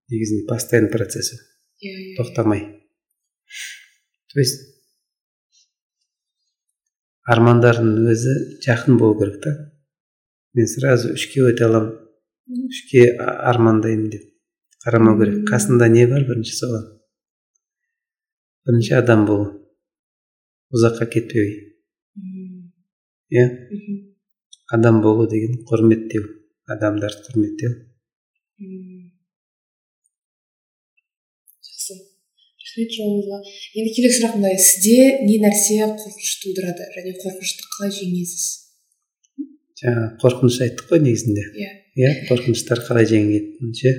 негізінде постоянный процесс ол. Иә иә тоқтамай. То есть армандардың өзі жақын болу керек та. Мен сразу үшке өте аламын. Үшке армандаймын деп. Қарамау керек. Қасында не бар? Бірінші соған бірінші адам болу ұзаққа кетпеу иә? Адам болу деген құрметтеу. Адамдарды құрметтеу. Жақсы. Рахмет жауабыңызға енді келесі сұрақ мындай. Сізде не нәрсе қорқыныш тудырады? Және қорқынышты қалай жеңесіз? Жаңа қорқыныш айттық қой негізінде. Иә. Иә қорқыныштар қалай жеңетінін ше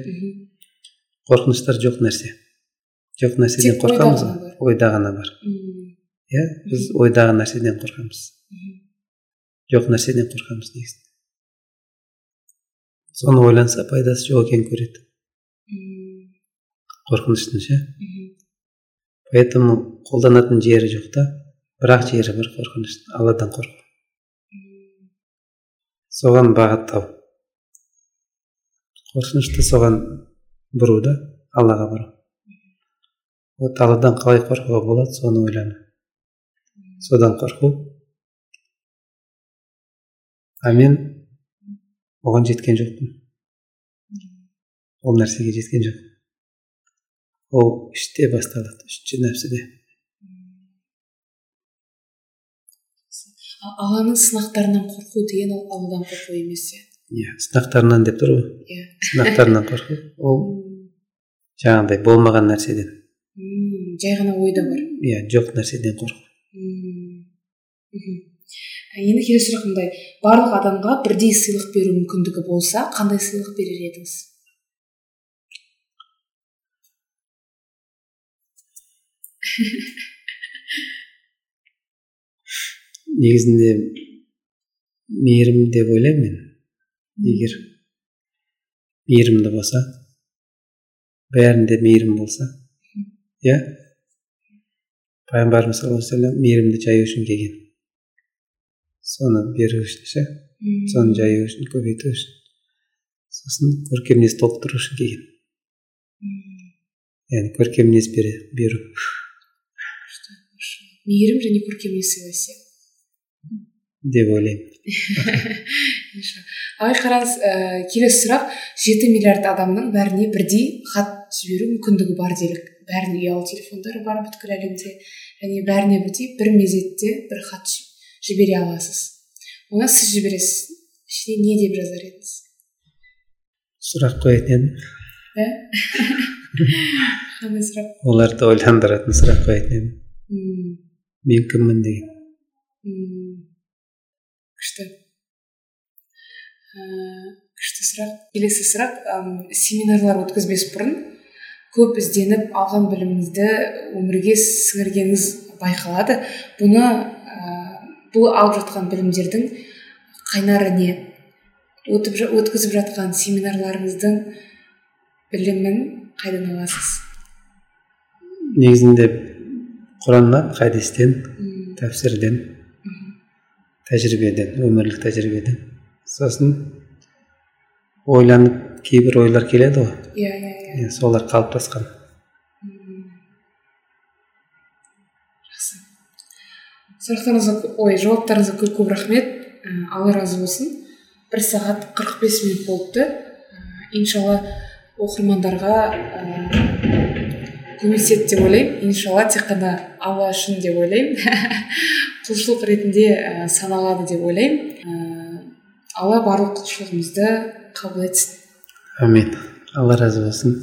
қорқыныштар жоқ нәрсе. Жоқ нәрседен қорқамыз ойда ғана бар. Иә біз ойдағы нәрседен қорқамыз. Жоқ нәрседен қорқамыз негізінде соны ойланса пайдасы жоқ екенін көреді. Қорқыныштың ше мхм. Поэтому қолданатын жері жоқ та. Бірақ жері бар қорқыныштың. Алладан қорқу. Соған бағыттау. Қорқынышты соған бұру да аллаға бұру вот алладан қалай қорқуға болады соны ойлану. Содан қорқу. А мен оған жеткен жоқпын. Ол нәрсеге жеткен жоқпын ол іште басталады үшінші нәпсіде. Алланың сынақтарынан қорқу деген ол алладан қорқу емес иә? Иә сынақтарынан деп тұр ғой. Иә. Сынақтарынан қорқу. Ол жаңағыдай болмаған нәрседен. Мм, жай ғана ойда бар. Иә жоқ нәрседен қорқу. Енді келесі сұрақ мындай. Барлық адамға бірдей сыйлық беру мүмкіндігі болса қандай сыйлық берер едіңіз? (laughs) Негізінде мейірім деп ойлаймын мен. Егер мейірімді болса. Бәрінде мейірім болса иә пайғамбарымыз саллаллаху алейхи вассалам мейірімді жаю үшін келген соны беру үшін ше соны жаю үшін көбейту үшін сосын көркем мінез толықтыру үшін келген яғни көркем мінез беру мейірім және көркемдік сыйлайсыз иә деп ойлаймын ағай қараңыз ә, келесі сұрақ жеті миллиард адамның бәріне бірдей хат жіберу мүмкіндігі бар делік бәрінің ұялы телефондары бар бүткіл әлемде. Және бәріне бірдей бір мезетте бір хат жі- жібере аласыз. Оны сіз жібересіз. Ішіне не деп жазар едіңіз? Сұрақ қоятын едім. Иә қандай сұрақ? Оларды ойландыратын сұрақ қоятын едім. Мен кіммін деген. Күшті. Ә, күшті сұрақ. Келесі сұрақ семинарлар өткізбес бұрын көп ізденіп алған біліміңізді өмірге сіңіргеніңіз байқалады. Бұны ә, бұл алып жатқан білімдердің қайнары не өтіп, өткізіп жатқан семинарларыңыздың білімін қайдан аласыз? Негізінде құраннан хадистен тәпсірден тәжірибеден өмірлік тәжірибеден. Сосын ойланып кейбір ойлар келеді ғой. Иә иә. Солар қалыптасқан. Жақсы. Сұрақтарыңызға ой жауаптарыңызға көп көп рахмет. Алла разы болсын. Бір сағат 45 минут болыпты. Иншалла оқырмандарға көмектеседі деп ойлаймын. Иншалла тек қана алла үшін деп ойлаймын. (laughs) Құлшылық ретінде ә, саналады деп ойлаймын. Алла барлық құлшылығымызды қабыл етсін. Әмин алла разы болсын.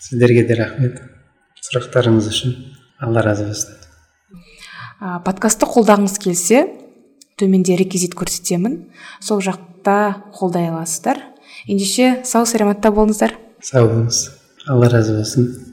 Сіздерге де рахмет. Сұрақтарыңыз үшін алла разы болсын. Подкастты қолдағыңыз келсе төменде реквизит көрсетемін. Сол жақта қолдай аласыздар. Ендеше сау саламатта болыңыздар. Сау болыңыз. Алла разы болсын.